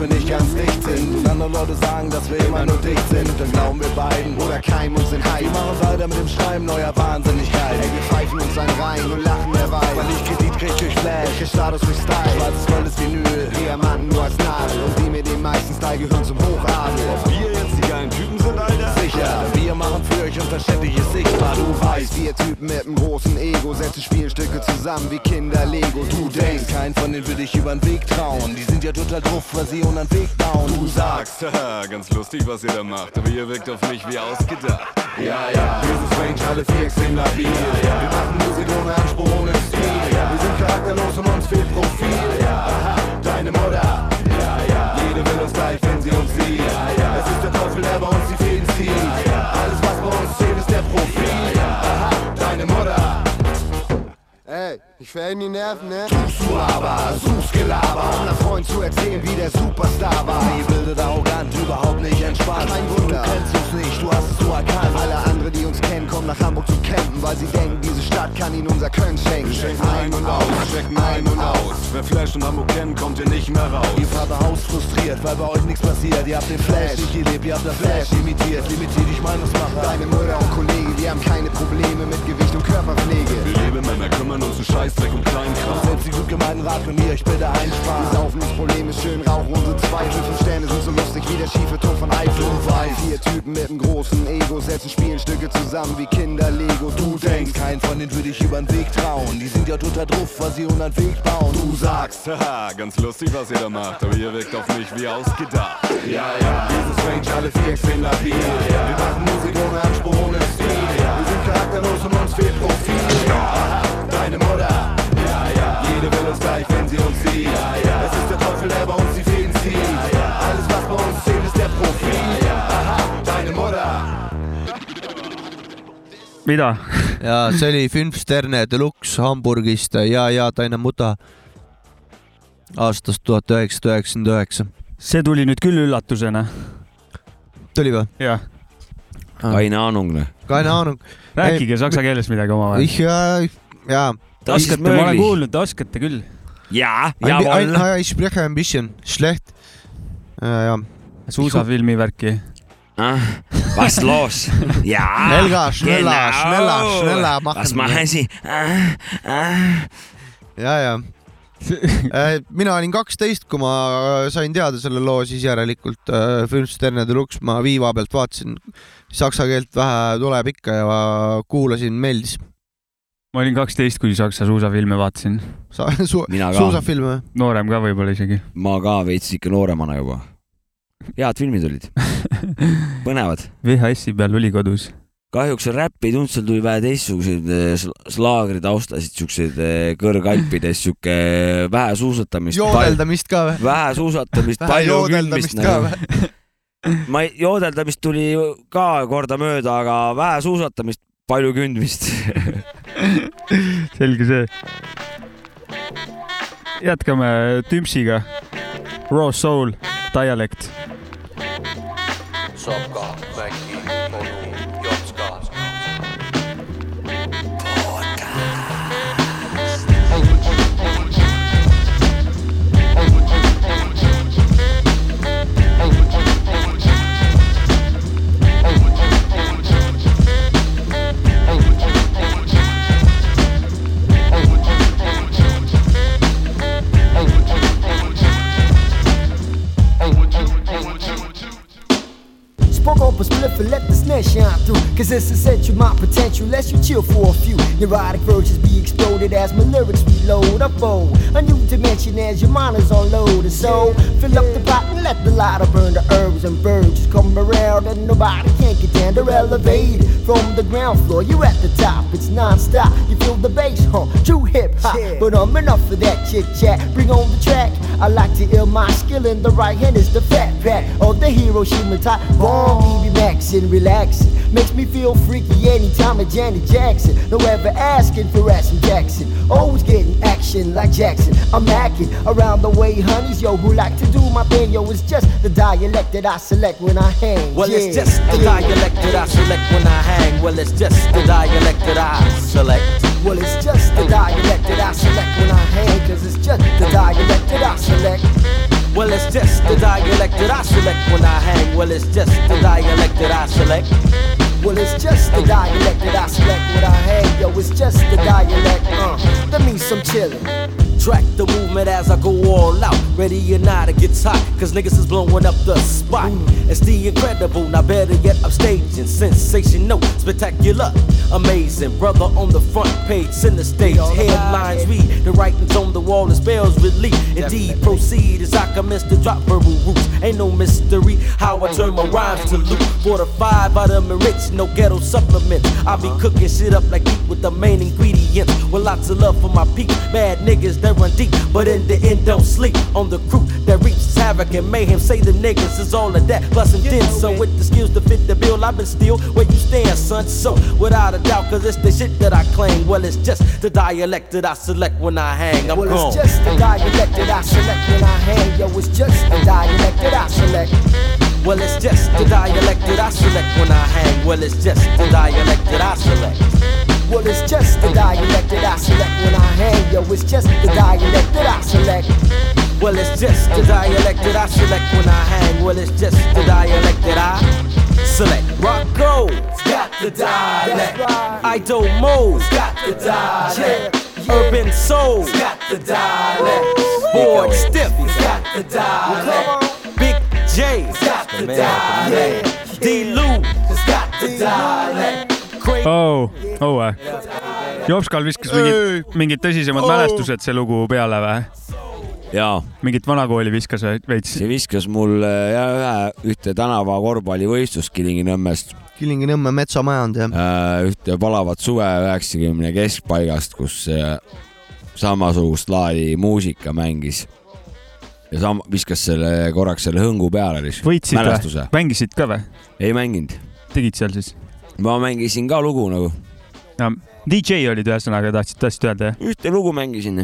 wir nicht ganz dicht sind Und andere Leute sagen, dass wir immer nur dicht sind Dann glauben wir beiden Oder keim und sind Wir heiß machen weiter mit dem Schreiben neuer Wahnsinnigkeit Ey, wir pfeifen uns ein rein und lachen dabei Weil ich Kredit krieg durch Flash Ich Status durch Style Schwarzes goldes Vinyl Diamanten nur als Nadel Und die mit dem meisten Style gehören zum Hochadel wir jetzt die geilen Typen sind, Alter? Sicher. Wir machen für euch ist sichtbar, du weißt. Vier Typen mit einem großen Ego setzen Spielstücke zusammen wie Kinder Lego. Du denkst, Kein von denen würde ich über den Weg trauen. Die sind ja total drauf, was sie unter den Weg bauen. du sagst, [LAUGHS] Haha, ganz lustig, was ihr da macht, aber ihr wirkt auf mich wie ausgedacht. ja, ja, wir sind strange, alle vier extrem labil. Wir machen Musik ohne Anspruch, ohne Stil. Wir sind charakterlos und uns fehlt Profil. Aha, deine Mutter. Jede will uns gleich, wenn sie uns sieht. Es ist der Teufel, der bei uns die Fäden zieht. Alles, was bei uns zählt, ist der Profil. Aha, deine Mutter. Ey, ich verhänge die Nerven, ne? Tust du aber, suchst Gelaber, um einem Freund zu erzählen, wie der Superstar war. Gebildet, arrogant, überhaupt nicht entspannt. Kein Wunder. Du kennst uns nicht, du hast es so erkannt. Alle andere, die uns kennen, kommen nach Hamburg zu campen, weil sie denken, diese Stadt kann ihnen unser Können schenken. Wir schenken ein und aus, checken ein und aus. Wer Flash und Hamburg kennt, kommt hier nicht mehr raus. Ihr Vaterhaus frustriert, weil bei euch nichts passiert. Ihr habt den Flash nicht gelebt, ihr habt das Flash imitiert. Limitiert dich Meinungsmacher. Deine Mutter und Kollege, die haben keine Probleme mit Gewicht und Körperpflege. Wir leben Männer, kümmern uns um Scheißdreck und Kleinkram. Selbst die gut gemeinten Rat von mir, ich bitte Wir einsparen. saufen das Problem ist schön, rauchen unsere Zweifel. Fünf Sterne sind so lustig wie der schiefe Turm von Eifel. Vier Typen mit einem großen Ego setzen Spielstücke zusammen wie Kinder Lego. Du denkst, Kein von denen würde ich über den Weg trauen. Die sind ja total drauf, was sie unter den Weg bauen. du sagst, Haha, ganz lustig, was ihr da macht, aber ihr wirkt auf mich wie ausgedacht. ja, ja, wir sind strange, alle vier extrem labil. Wir machen Musik ohne Anspruch, ohne Stil. Wir sind charakterlos und uns fehlt Profil. Aha, deine Mutter, uns gleich, wenn sie uns sieht. Es ist der Teufel, der bei uns die Fäden zieht. Alles, was bei uns zählt, ist der Profil. Aha, deine Mutter. mida? ja see oli Fünf Sterne Deluxe Hamburgist Ja ja deine mutter aastast tuhat üheksasada üheksakümmend üheksa. see tuli nüüd küll üllatusena. tuli või? jah, Kaine Anung, keine Ahnung. rääkige saksa keeles midagi omavahel. Ich ja, ja. oskate, ma olen kuulnud, oskate küll. jaa, jawohl. ich spreche ein bisschen schlecht. ja, ja. suusafilmi värki. Was los? jaa. Helga, schneller, schneller, schneller machen Was machen Sie? ja, ja. mina olin kaksteist, kui ma sain teada selle loo, siis järelikult äh, Fünf Sterne Deluxe ma viiva pealt vaatasin. saksa keelt vähe tuleb ikka ja kuulasin, meeldis. Ma olin kaksteist, kui saksa suusafilme vaatasin. sa [LAUGHS] su, suusafilme? noorem ka võib-olla isegi. ma ka veits ikka nooremana juba. head filmid olid, [LAUGHS] põnevad. VHS-i peal oli kodus. kahjuks räppi ei tulnud, seal tuli vähe teistsuguseid eh, sl- slaagri taustasid, siukseid eh, kõrgalpides siuke vähe suusatamist. joodeldamist ka või? vähe suusatamist, palju ka nagu. või? [LAUGHS] ma ei, joodeldamist tuli ka kordamööda, aga vähe suusatamist, palju kündmist. [LAUGHS] selge see. jätkame Tümpsiga. Raw Soul, Dialect. Sopka, väki, onu, Spoke up a spliff and let the snare shine through. Cause it's essential, my potential. Lest you chill for a few. Neurotic verses be exploded as my lyrics reload. Unfold a new dimension as your mind is on load. And so, fill up the pot and let the lighter burn the herbs and birds. Just come around and nobody can get down. They're elevated from the ground floor. You're at the top, it's non stop. You feel the bass, huh? True hip hop. But I'm um, enough of that chit chat. Bring on the track. I like to ill my skill in the right hand is the fat pat of the Hiroshima type. Bomb, be maxing, relaxing. Makes me feel freaky anytime at Janet Jackson. No ever asking for Action Jackson. Always getting action like Jackson. I'm hacking around the way, honeys, yo, who like to do my thing, yo. It's just the dialect that I select when I hang. Well, it's just the dialect that I select when I hang. Well, it's just the dialect that I select. Well, it's just the dialect that I select when I hang, cause it's just the dialect that I select. Well, it's just the dialect that I select when I hang. Well, it's just the dialect that I select. Well, it's just the dialect that I select when I hang, yo. It's just the dialect, uh. That means some chillin'. Track the movement as I go all out. Ready or not, it gets hot, cause niggas is blowing up the spot. It's the incredible, now better yet, I'm staging sensational, spectacular, amazing. Brother on the front page, center stage, headlines read, the writings on the wall, the spells relief. Indeed, proceed as I commence to drop verbal roots. Ain't no mystery how I turn my rhymes to loot. For the five out rich, no ghetto supplements. I be cooking shit up like deep with the main ingredients. With lots of love for my people, bad niggas that run deep, but in the end don't sleep on the crew that reaches havoc and mayhem. Say the niggas is all of that, plus and then some with the skills to fit the bill. I've been still where you stand, son. So without a doubt, cause it's the shit that I claim. Well, it's just the dialect that I select when I hang. I'm Well, gone. it's just the dialect that I select when I hang. Yo, it's just the dialect that I select. Well, it's just the dialect that I select when I hang. Well, it's just the dialect that I select. Well, it's just the dialect that I select when I hang. Yo, it's just the dialect that I select. Well, it's just the dialect that I select when I hang. Well, it's just the dialect that I select. Rocco's got the dialect. Ido Mo's got the dialect. Urban Soul's got the dialect. Board stiff's got the dialect. Big J's got the dialect. D. Lou has got the dialect. oh, õue. Jopskal viskas mingid, mingid tõsisemad Oh. mälestused see lugu peale või? jaa. mingit vanakooli viskas veits? see viskas mul äh, ja ühe, ühte tänava korvpallivõistlust Kilingi-Nõmmest, Kilingi-Nõmme metsamajand jah. ühte palavat suve üheksakümne keskpaigast, kus äh, samasugust laadi muusika mängis. ja sam-, viskas selle korraks selle hõngu peale lihtsalt. võitsid mälestuse või?. mängisid ka või? ei mänginud. tegid seal siis? Ma mängisin ka lugu nagu. DJ olid ühesõnaga, tahtsid, tahtsid öelda jah? ühte lugu mängisin.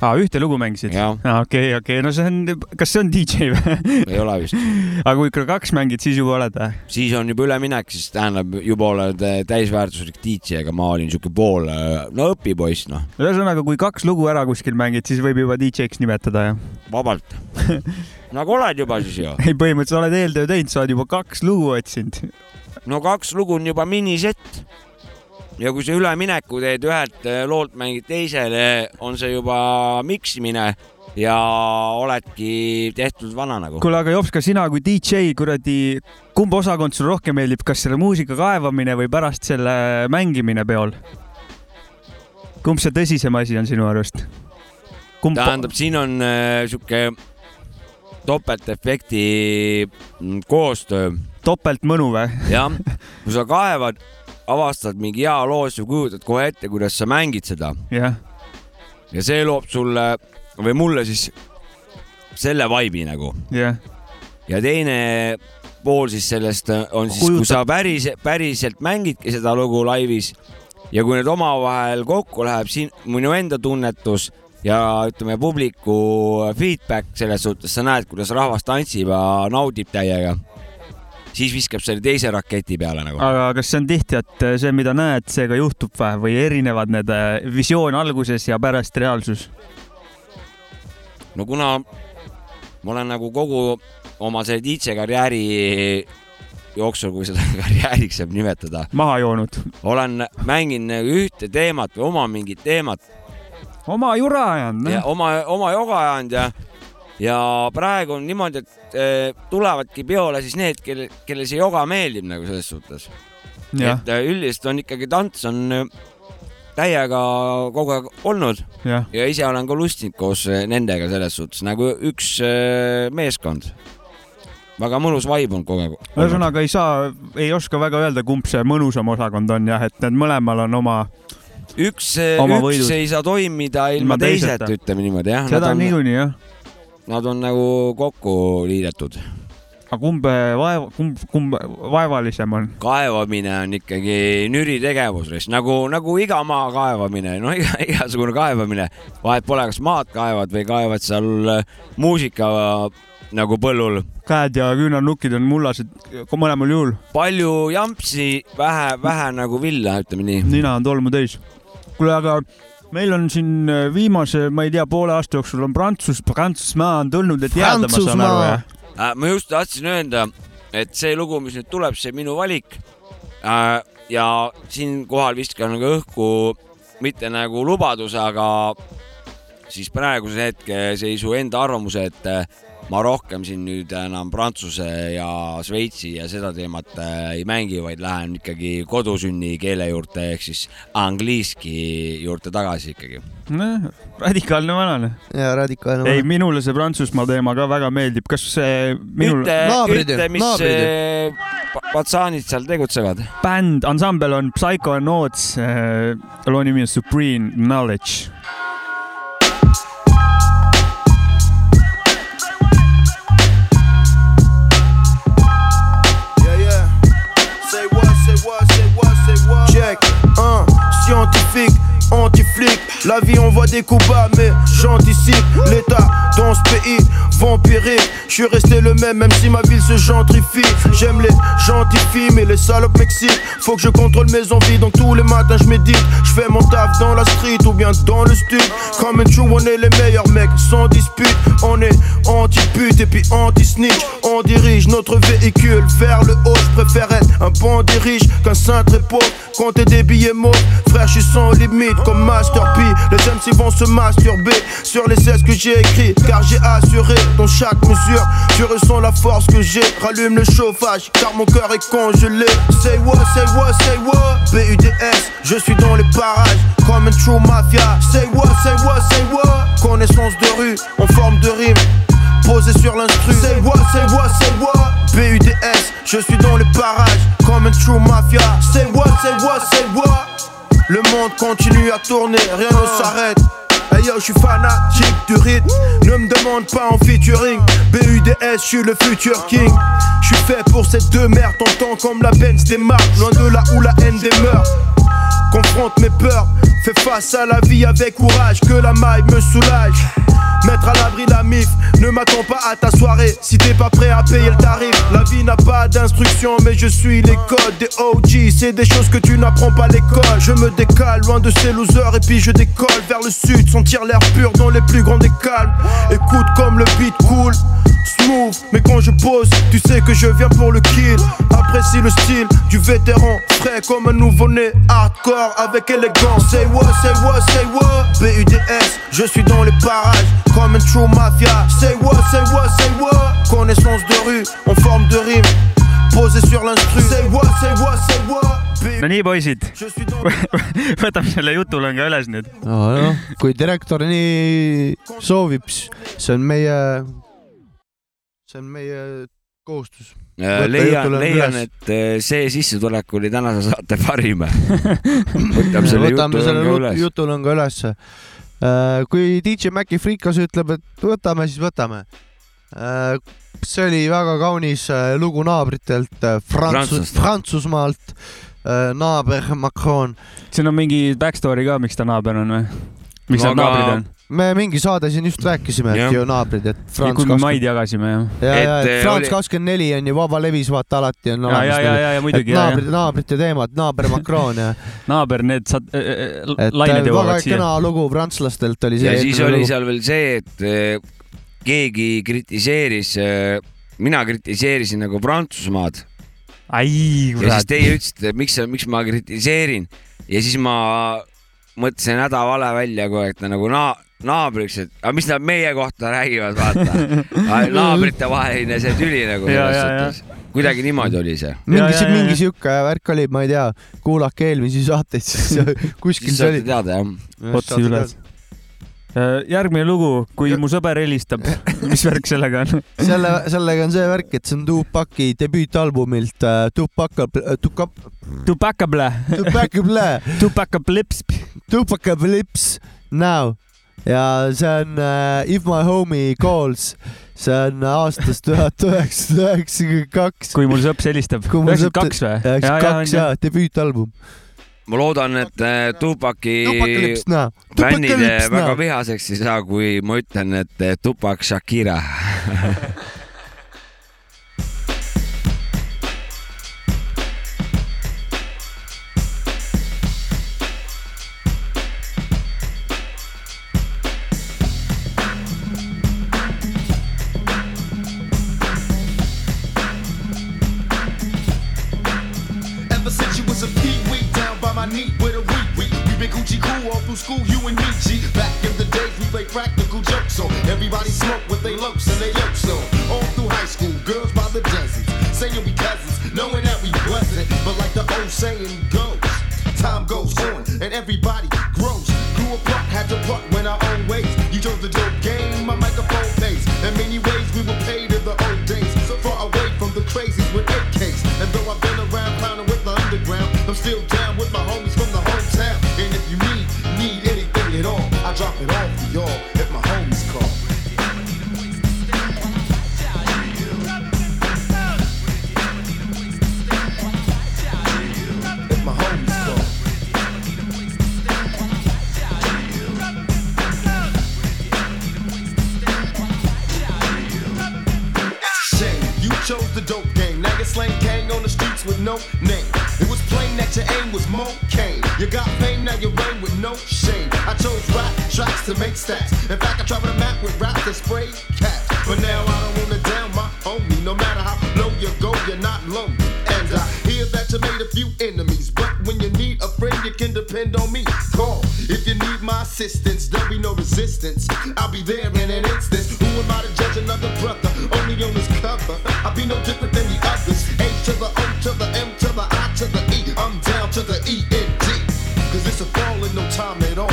aa, ühte lugu mängisid? okei, okei, no see on, kas see on DJ või? ei ole vist. [LAUGHS] aga kui ikka kaks mängid, siis juba oled või? siis on juba üleminek, siis tähendab juba oled äh, täisväärtuslik DJ, aga ma olin siuke pool, no õpipoiss noh, ühesõnaga, kui kaks lugu ära kuskil mängid, siis võib juba DJ-ks nimetada jah? vabalt. [LAUGHS] nagu oled juba siis ju. ei, põhimõtteliselt oled eeltöö teinud, sa oled juba kaks lugu otsinud. No kaks lugu on juba minisett. ja kui sa ülemineku teed ühelt äh, loolt mängid teisele, on see juba miksimine ja oledki tehtud vana nagu. kuule, aga Jops, ka sina kui DJ, kuradi, kumb osakond sulle rohkem meeldib, kas selle muusika kaevamine või pärast selle mängimine peol? kumb see tõsisem asi on sinu arust? kumb tähendab, siin on äh, sihuke topeltefekti mm, koostöö. Topeltmõnu või? jah, kui sa kaevad, avastad mingi hea loo, siis sa kujutad kohe ette, kuidas sa mängid seda jah, ja see loob sulle või mulle siis selle vibe'i nagu. jah. ja teine pool siis sellest on siis, kui sa päris, päriselt mängidki seda lugu laivis ja kui need omavahel kokku läheb, siin minu enda tunnetus ja ütleme, publiku feedback selles suhtes, sa näed, kuidas rahvas tantsib ja naudib täiega. Siis viskab selle teise raketi peale nagu. aga kas see on tihti, et see, mida näed, see ka juhtub või, või erinevad need äh, visioon alguses ja pärast reaalsus? no kuna ma olen nagu kogu oma selle DJ karjääri jooksul, kui seda [LAUGHS] karjääriks saab nimetada, maha joonud. olen mänginud nagu ühte teemat või oma mingit teemat oma jura ajanud ja oma, oma joga ajanud ja, ja praegu on niimoodi, et eh, tulevadki peole siis need, kelle, kelle see joga meeldib nagu selles suhtes. Et eh, üldiselt on ikkagi tants on eh, täiega kogu aeg olnud Jah. ja ise olen ka lustinud koos nendega selles suhtes nagu üks meeskond. väga mõnus vibe on kogu aeg. ühesõnaga ei saa, ei oska väga öelda, kumb see mõnusam osakond on jah, et need mõlemal on oma. üks, üks võidud. ei saa toimida ilma, Ilma teiseta, teiseta. ütleme niimoodi jah. seda niikuinii jah. Nad on nagu kokku liidetud. aga kumb äh, vaeva, kumb, kumb vaevalisem on? kaevamine on ikkagi nüri tegevus, nagu, nagu iga maa kaevamine, no iga, [LAUGHS] igasugune kaevamine, vahet pole, kas maad kaevad või kaevad seal äh, muusika nagu põllul. käed ja küünarnukid on mullased mõlemal juhul. palju jampsi, vähe, vähe nagu villa, ütleme nii. nina on tolmu täis. kuule, aga meil on siin äh, viimase, ma ei tea, poole aasta jooksul on Prantsus, Prantsusmaa on tulnud, et jääda, ma saan aru, jah? Äh, ma just tahtsin öelda, et see lugu, mis nüüd tuleb, see minu valik. ja siinkohal viskan nagu õhku mitte nagu lubaduse, aga siis praeguse hetkeseisu enda arvamuse, et äh, ma rohkem siin nüüd enam Prantsuse ja Šveitsi ja seda teemat äh, ei mängi, vaid lähen ikkagi kodusünni keele juurde ehk siis angliiski juurde tagasi ikkagi. noh, radikaalne vanane. ja radikaalne ei, minule see Prantsusmaa teema ka väga meeldib, kas see minul ütle, ütle, mis äh, pa- patsaanid seal tegutsevad? bänd, ansambel on Psycho Notes, loo nimi on Supreme Knowledge. Anti-flic. La vie, on voit des coups bas, mais j'anticipe. L'état dans ce pays, vampirique. Je suis resté le même, même si ma ville se gentrifie. J'aime les gentilles filles, mais les salopes m'excitent. Faut que je contrôle mes envies, donc tous les matins je médite. Je fais mon taf dans la street ou bien dans le stud. Comme true, on est les meilleurs mecs, sans dispute. On est anti-pute et puis anti-snitch. On dirige notre véhicule vers le haut. Je préfère être un bandit riche qu'un saint très pauvre. Compter des billets mots, frère, je suis sans limite comme Master P. Les MC vont se masturber sur les 16 que j'ai écrit. Car j'ai assuré dans chaque mesure. Tu ressens la force que j'ai. Rallume le chauffage car mon cœur est congelé. Say what, say what, say what? BUDS, je suis dans les parages comme une true mafia. Say what, say what, say what? Connaissance de rue en forme de rime. Posé sur l'instru. Say what, say what, say what? BUDS, je suis dans les parages comme une true mafia. Say what, say what, say what? Le monde continue à tourner, rien ne s'arrête. Hey yo, je suis fanatique du rythme. Ne me demande pas en featuring. BUDS, je suis le futur king. Je suis fait pour cette deux mères, t'entends comme la Benz démarre. Loin de là où la haine demeure. Confronte mes peurs, fais face à la vie avec courage, que la maille me soulage. Mettre à l'abri la mif, ne m'attends pas à ta soirée si t'es pas prêt à payer le tarif. La vie n'a pas d'instruction, mais je suis les codes des OG. C'est des choses que tu n'apprends pas à l'école. Je me décale loin de ces losers et puis je décolle vers le sud, sentir l'air pur dans les plus grands des calmes. Écoute comme le beat cool, smooth, mais quand je pose, tu sais que je viens pour le kill. Apprécie le style du vétéran, frais comme un nouveau-né, hardcore avec élégance. Say what, say what, say what? BUDS, je suis dans les parages comme une true mafia. Say what, say what, say what? Connaissance de rue en forme de rime, posé sur l'instru. Say what, say what, say what. no nii, poisid. võtame selle jutulõnga üles nüüd. noh, kui direktor nii soovib, see on meie, see on meie kohustus. Leian, leian, et äh, see sissetulek oli tänase saate parim. võtame selle jutulõnga üles. jutulõnga ülesse. kui DJ Maci Frikas ütleb, et võtame, siis võtame. See oli väga kaunis äh, lugu naabritelt äh, Prantsus, Prantsusmaalt. Prantsusmaalt, naaber Macron. siin on mingi backstory ka, miks ta naaber on või? miks nad aga- naabrid on? me mingi saade siin just rääkisime, et ju naabrid, et kui me maid jagasime, jah. ja, ja, Et, oli- kakskümmend neli on ju vaba levis, vaata alati on Ja, olemas. ja, ja, ja, ja muidugi, naabrid, naabrite teemad, naaber Macron ja. [LAUGHS] naaber, need saad, et lained äh, jõuavad väga siia. kena lugu prantslastelt oli see. ja siis oli seal veel see, et äh, keegi kritiseeris, mina kritiseerisin nagu Prantsusmaad. ai, ja siis. teie ütlesite, miks, miks ma kritiseerin ja siis ma mõtlesin hädavale välja aeg, et nagu naa-, naabriks, et aga mis nad meie kohta räägivad, vaata. [LAUGHS] naabritevaheline see tüli nagu selles suhtes. kuidagi niimoodi oli see. mingi, mingi sihuke värk oli, ma ei tea, kuulake eelmisi saateid, [LAUGHS] siis kuskil Siis see oli saate. teada, jah. otsi üles. Järgmine lugu, kui mu sõber helistab, [LAUGHS] mis värk sellega on? selle, sellega on see värk, et see on Tupaki debüütalbumilt uh, Tupac, Tupac, Tupacable. Tupacable. Tupacablips. Tupacablips now ja see on uh, If my homie calls, see on aastast tuhat üheksasada üheksakümmend kaks. kui mul sõps helistab. üheksakümmend kaks või? üheksakümmend kaks jaa, debüütalbum. Ma loodan, et äh, Tupaki fännid väga vihaseks ei saa, kui ma ütlen, et äh, Tupak Shakira. [LAUGHS] everybody smoked with they lokes and they yokes on. All through high school, girls by the dozens, saying we cousins, knowing that we wasn't. But like the old saying goes, time goes on and everybody with no name. It was plain that your aim was more cane. You got fame, now you reign with no shame. I chose rap tracks to make stats. In fact, I travel the map with rap to spray cats. But now I don't wanna down my homie. No matter how low you go, you're not lonely. And I hear that you made a few enemies. But when you need a friend, you can depend on me. Call if you need my assistance. There'll be no resistance. I'll be there in an instant. No time at all.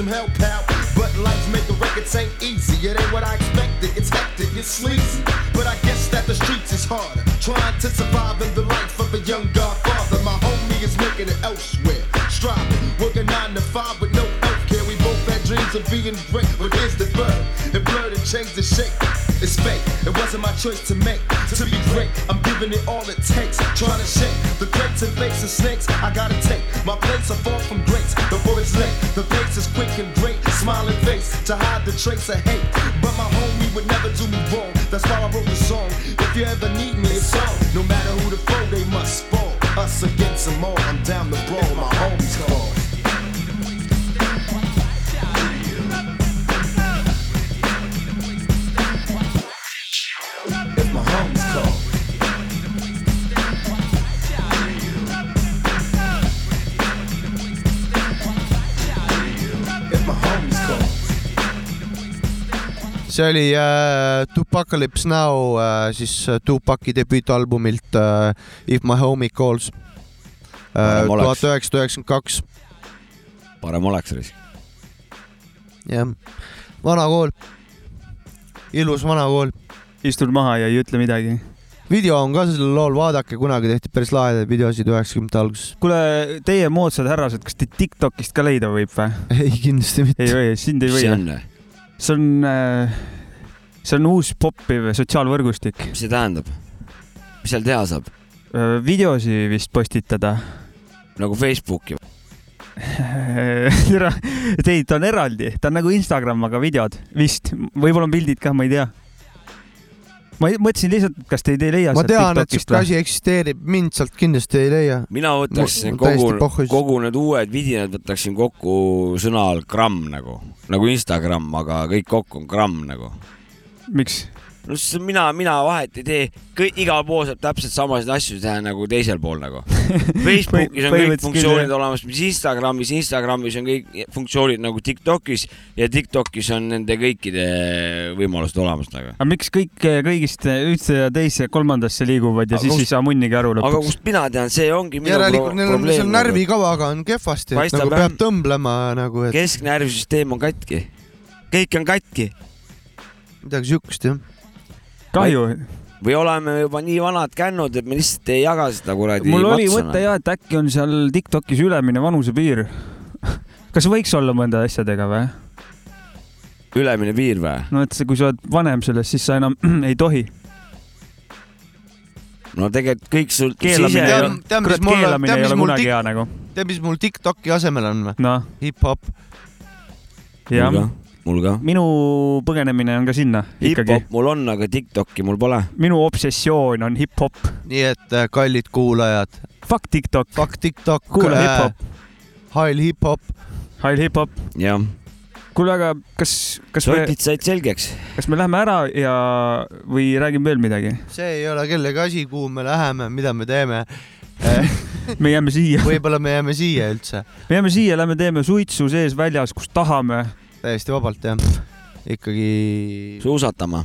Some hell, pal. But life making records ain't easy. It ain't what I expected. It's hectic, it's sleazy. But I guess that the streets is harder. Trying to survive in the life of a young godfather. My homie is making it elsewhere. Striving, working nine to five with no health care. We both had dreams of being great, but here's the bird. It blurred and changed the shape. It's fake. It wasn't my choice to make. To be great, I'm giving it all it takes. Trying to shake the crates and fakes and snakes. I gotta take my place. I fall from to hide the trace of hate. But my homie would never do me wrong. That's why I wrote the song. If you ever need me, it's on. No matter who the foe, they must fall. Us against them all. I'm down the brawl. My homies call. See oli äh, Tupacalypse Now äh, siis äh, Tupaci debüütalbumilt äh, If my homie calls äh, tuhat üheksasada üheksakümmend kaks parem oleks risk. jah, vana kool, ilus vana kool. istud maha ja ei ütle midagi. video on ka sellel lool, vaadake, kunagi tehti päris lahedaid videosid üheksakümnendate alguses. kuule, teie moodsad härrased, kas teid Tiktokist ka leida võib või? [LAUGHS] ei, kindlasti mitte. ei või, sind ei või see on?? See on, see on uus poppiv sotsiaalvõrgustik. mis see tähendab? mis seal teha saab? videosi vist postitada. nagu Facebooki? [LAUGHS] ei, ta on eraldi, ta on nagu Instagram, aga videod vist, võib-olla on pildid ka, ma ei tea. Ma mõtlesin lihtsalt, kas teid ei leia ma tean, et siuke asi eksisteerib, mind sealt kindlasti ei leia. mina võtaksin kogu kogu need uued vidinad võtaksin kokku sõna all gramm nagu, nagu Instagram, aga kõik kokku on gramm nagu. miks? No sest mina, mina vahet ei tee, kõik, igal pool saab täpselt samasid asju teha nagu teisel pool nagu. [LAUGHS] Facebookis on kõik funktsioonid olemas, mis Instagramis, Instagramis on kõik funktsioonid nagu Tiktokis ja Tiktokis on nende kõikide võimalused olemas nagu. aga miks kõik kõigist üldse ja teise, kolmandasse liiguvad ja Aga siis kust- ei saa munnigi aru aga lõpuks? kust mina tean, see ongi minu järelikult neil on seal nagu. närvikavaga on kehvasti, nagu peab tõmblema nagu, et kesknärvisüsteem on katki. kõik on katki. midagi siukest jah. kahju. või oleme juba nii vanad kännud, et me lihtsalt ei jaga seda kuradi mul oli matsu mõte ja, et äkki on seal Tiktokis ülemine vanusepiir. [LAUGHS] kas võiks olla mõnda asjadega või? ülemine piir või? no et see, kui sa oled vanem sellest, siis sa enam [CLEARS THROAT] ei tohi. no tegelikult kõik sul keelamine kurat mul- keelamine ei ole kunagi hea nagu. tead, mis mul Tiktoki asemel on või? noh, hip-hop. jah mul ka, minu põgenemine on ka sinna ikkagi. hip-hop mul on, aga Tiktoki mul pole. minu obsessioon on hip-hop. nii et äh, kallid kuulajad. Fuck TikTok. Fuck TikTok. Kuule hip-hop.. High hip-hop. High hip-hop. jah. kuule, aga kas, kas me, sotid said selgeks. kas me läheme ära ja, või räägime veel midagi? see ei ole kellegi asi, kuhu me läheme, mida me teeme. me jääme siia. võib-olla me jääme siia üldse. me jääme siia, lähme teeme suitsu sees väljas, kus tahame. Täiesti vabalt jah. ikkagi, suusatama.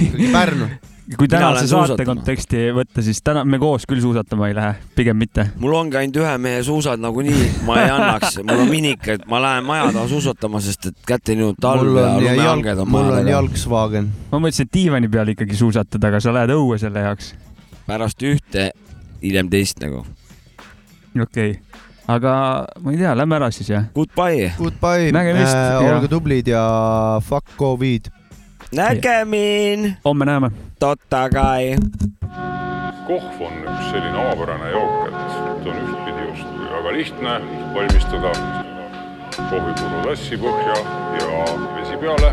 ikkagi Pärnu. kui tänase saate suusatama. konteksti võtta, siis täna me koos küll suusatama ei lähe, pigem mitte. mul ongi ainult ühe mehe suusad nagunii, ma ei annaks, mul on minik, et ma lähen maja taha suusatama, sest et kätte nüüd talv mul ja lumehanged, on mul maja on taga. jalgsvagen. ma mõtlesin, et diivani peal ikkagi suusatada, aga sa lähed õue selle jaoks. pärast ühte, hiljem teist nagu. okei okay., aga ma ei tea, lähme ära siis jah. Goodbye. Goodbye, Nägemist ja- olge tublid ja fuck Covid. nägemin. homme näeme. totta kai. kohv on üks selline omapärane jook, et ta on ühtpidi just väga lihtne valmistada. kohvipuru tassi põhja ja vesi peale,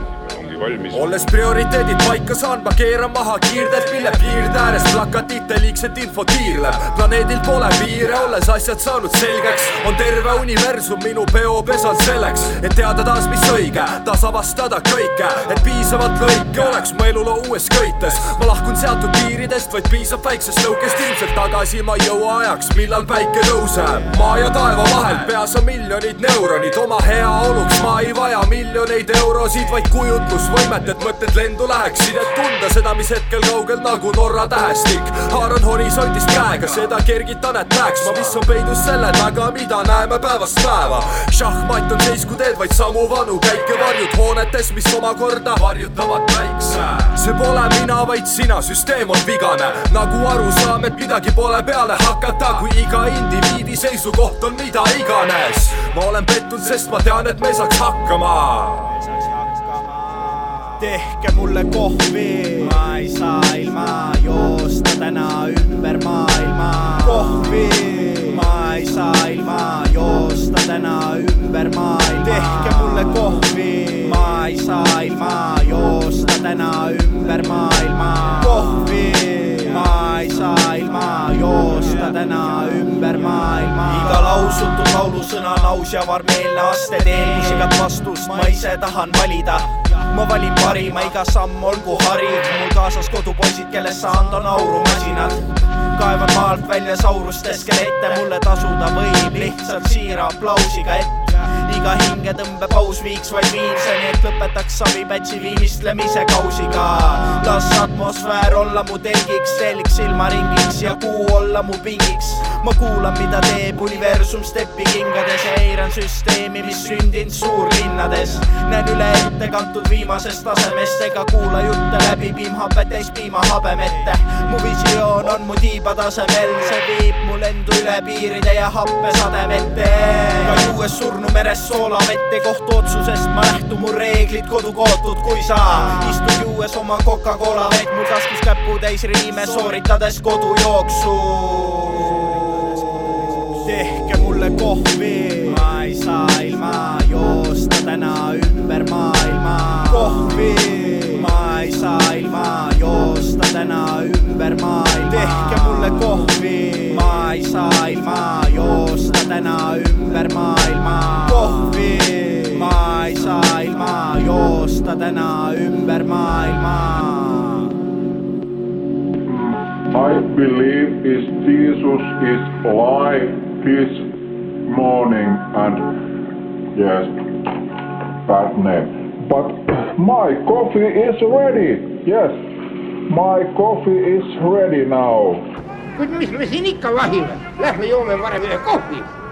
ongi valmis. olles prioriteedid paika saanud, ma keeran maha kiirded, mille piirde ääres plakatite liigset infot tiirleb. planeedil pole piire, olles asjad saanud selgeks, on terve universum minu peopesal selleks, et teada taas, mis õige, taas avastada kõike, et piisavalt lõike oleks mu eluloo uues köites. ma lahkun seatud piiridest, vaid piisab väiksest lõukest, ilmselt tagasi ma ei jõua ajaks, millal päike tõuseb. maa ja taeva vahel peas on miljonid neuronid, oma heaoluks ma ei vaja miljoneid eurosid, vaid kujutlusvõimet, et mõtted lendu läheksid, et tunda seda, mis hetkel kaugel nagu Norra tähestik. haaran horisondist käega, seda kergitan, et näeks ma, mis on peidus selle taga, mida näeme päevast päeva. šahmat on seis, kui teed vaid samu vanu käike varjud hoonetes, mis omakorda varjutavad päikse. see pole mina, vaid sina, süsteem on vigane, nagu arusaam, et midagi pole peale hakata, kui iga indiviidi seisukoht on mida iganes. ma olen pettunud, sest ma tean, et me saaks hakkama tehke mulle kohvi, ma ei saa ilma joosta täna ümber maailma. kohvi, ma ei saa ilma joosta täna ümber maailma. tehke mulle kohvi, ma ei saa ilma joosta täna ümber maailma. kohvi, ma ei saa ilma joosta täna ümber maailma. iga lausutud laulusõna on aus ja varmeelne aste, teen musikat vastust, ma ise tahan valida ma valin parima, iga samm olgu hariv, mul kaasas kodupoisid, kellest saan toon aurumasinad. kaevan maalt välja sauruste skelette, mulle tasuda võib lihtsalt siira aplausiga ette. iga hingetõmbepaus viiks vaid viimseni, et lõpetaks savipätsi viimistlemise kausiga. las atmosfäär olla mu telgiks, telg silmaringiks ja kuu olla mu pingiks. Ma kuulan, mida teeb universum stepikingades ja eiran süsteemi, mis sündinud suurlinnades. näen üle ette kantud viimasest tasemest ega kuula jutte läbi piimhapet täis piimahabemette. mu visioon on mu tiiba tasemel, see viib mu lendu üle piiride ja happesademete. ka juues surnu meres soolavett ei kohtu otsusest, ma lähtun mu reeglid kodukootud, kui sa istud juues oma Coca-Cola vett, mul taskus käputäis riime sooritades kodujooksu tehke mulle kohvi, ma ei saa ilma joosta täna ümber maailma. kohvi, ma ei saa ilma joosta täna ümber maailma. tehke mulle kohvi, ma ei saa ilma joosta täna ümber maailma. kohvi, ma ei saa ilma joosta täna ümber maailma I believe is Jesus is alive this morning and yes, bad name. But my coffee is ready. Yes, my coffee is ready now. kuid mis me siin ikka vahime, lähme joome varem ühe kohvi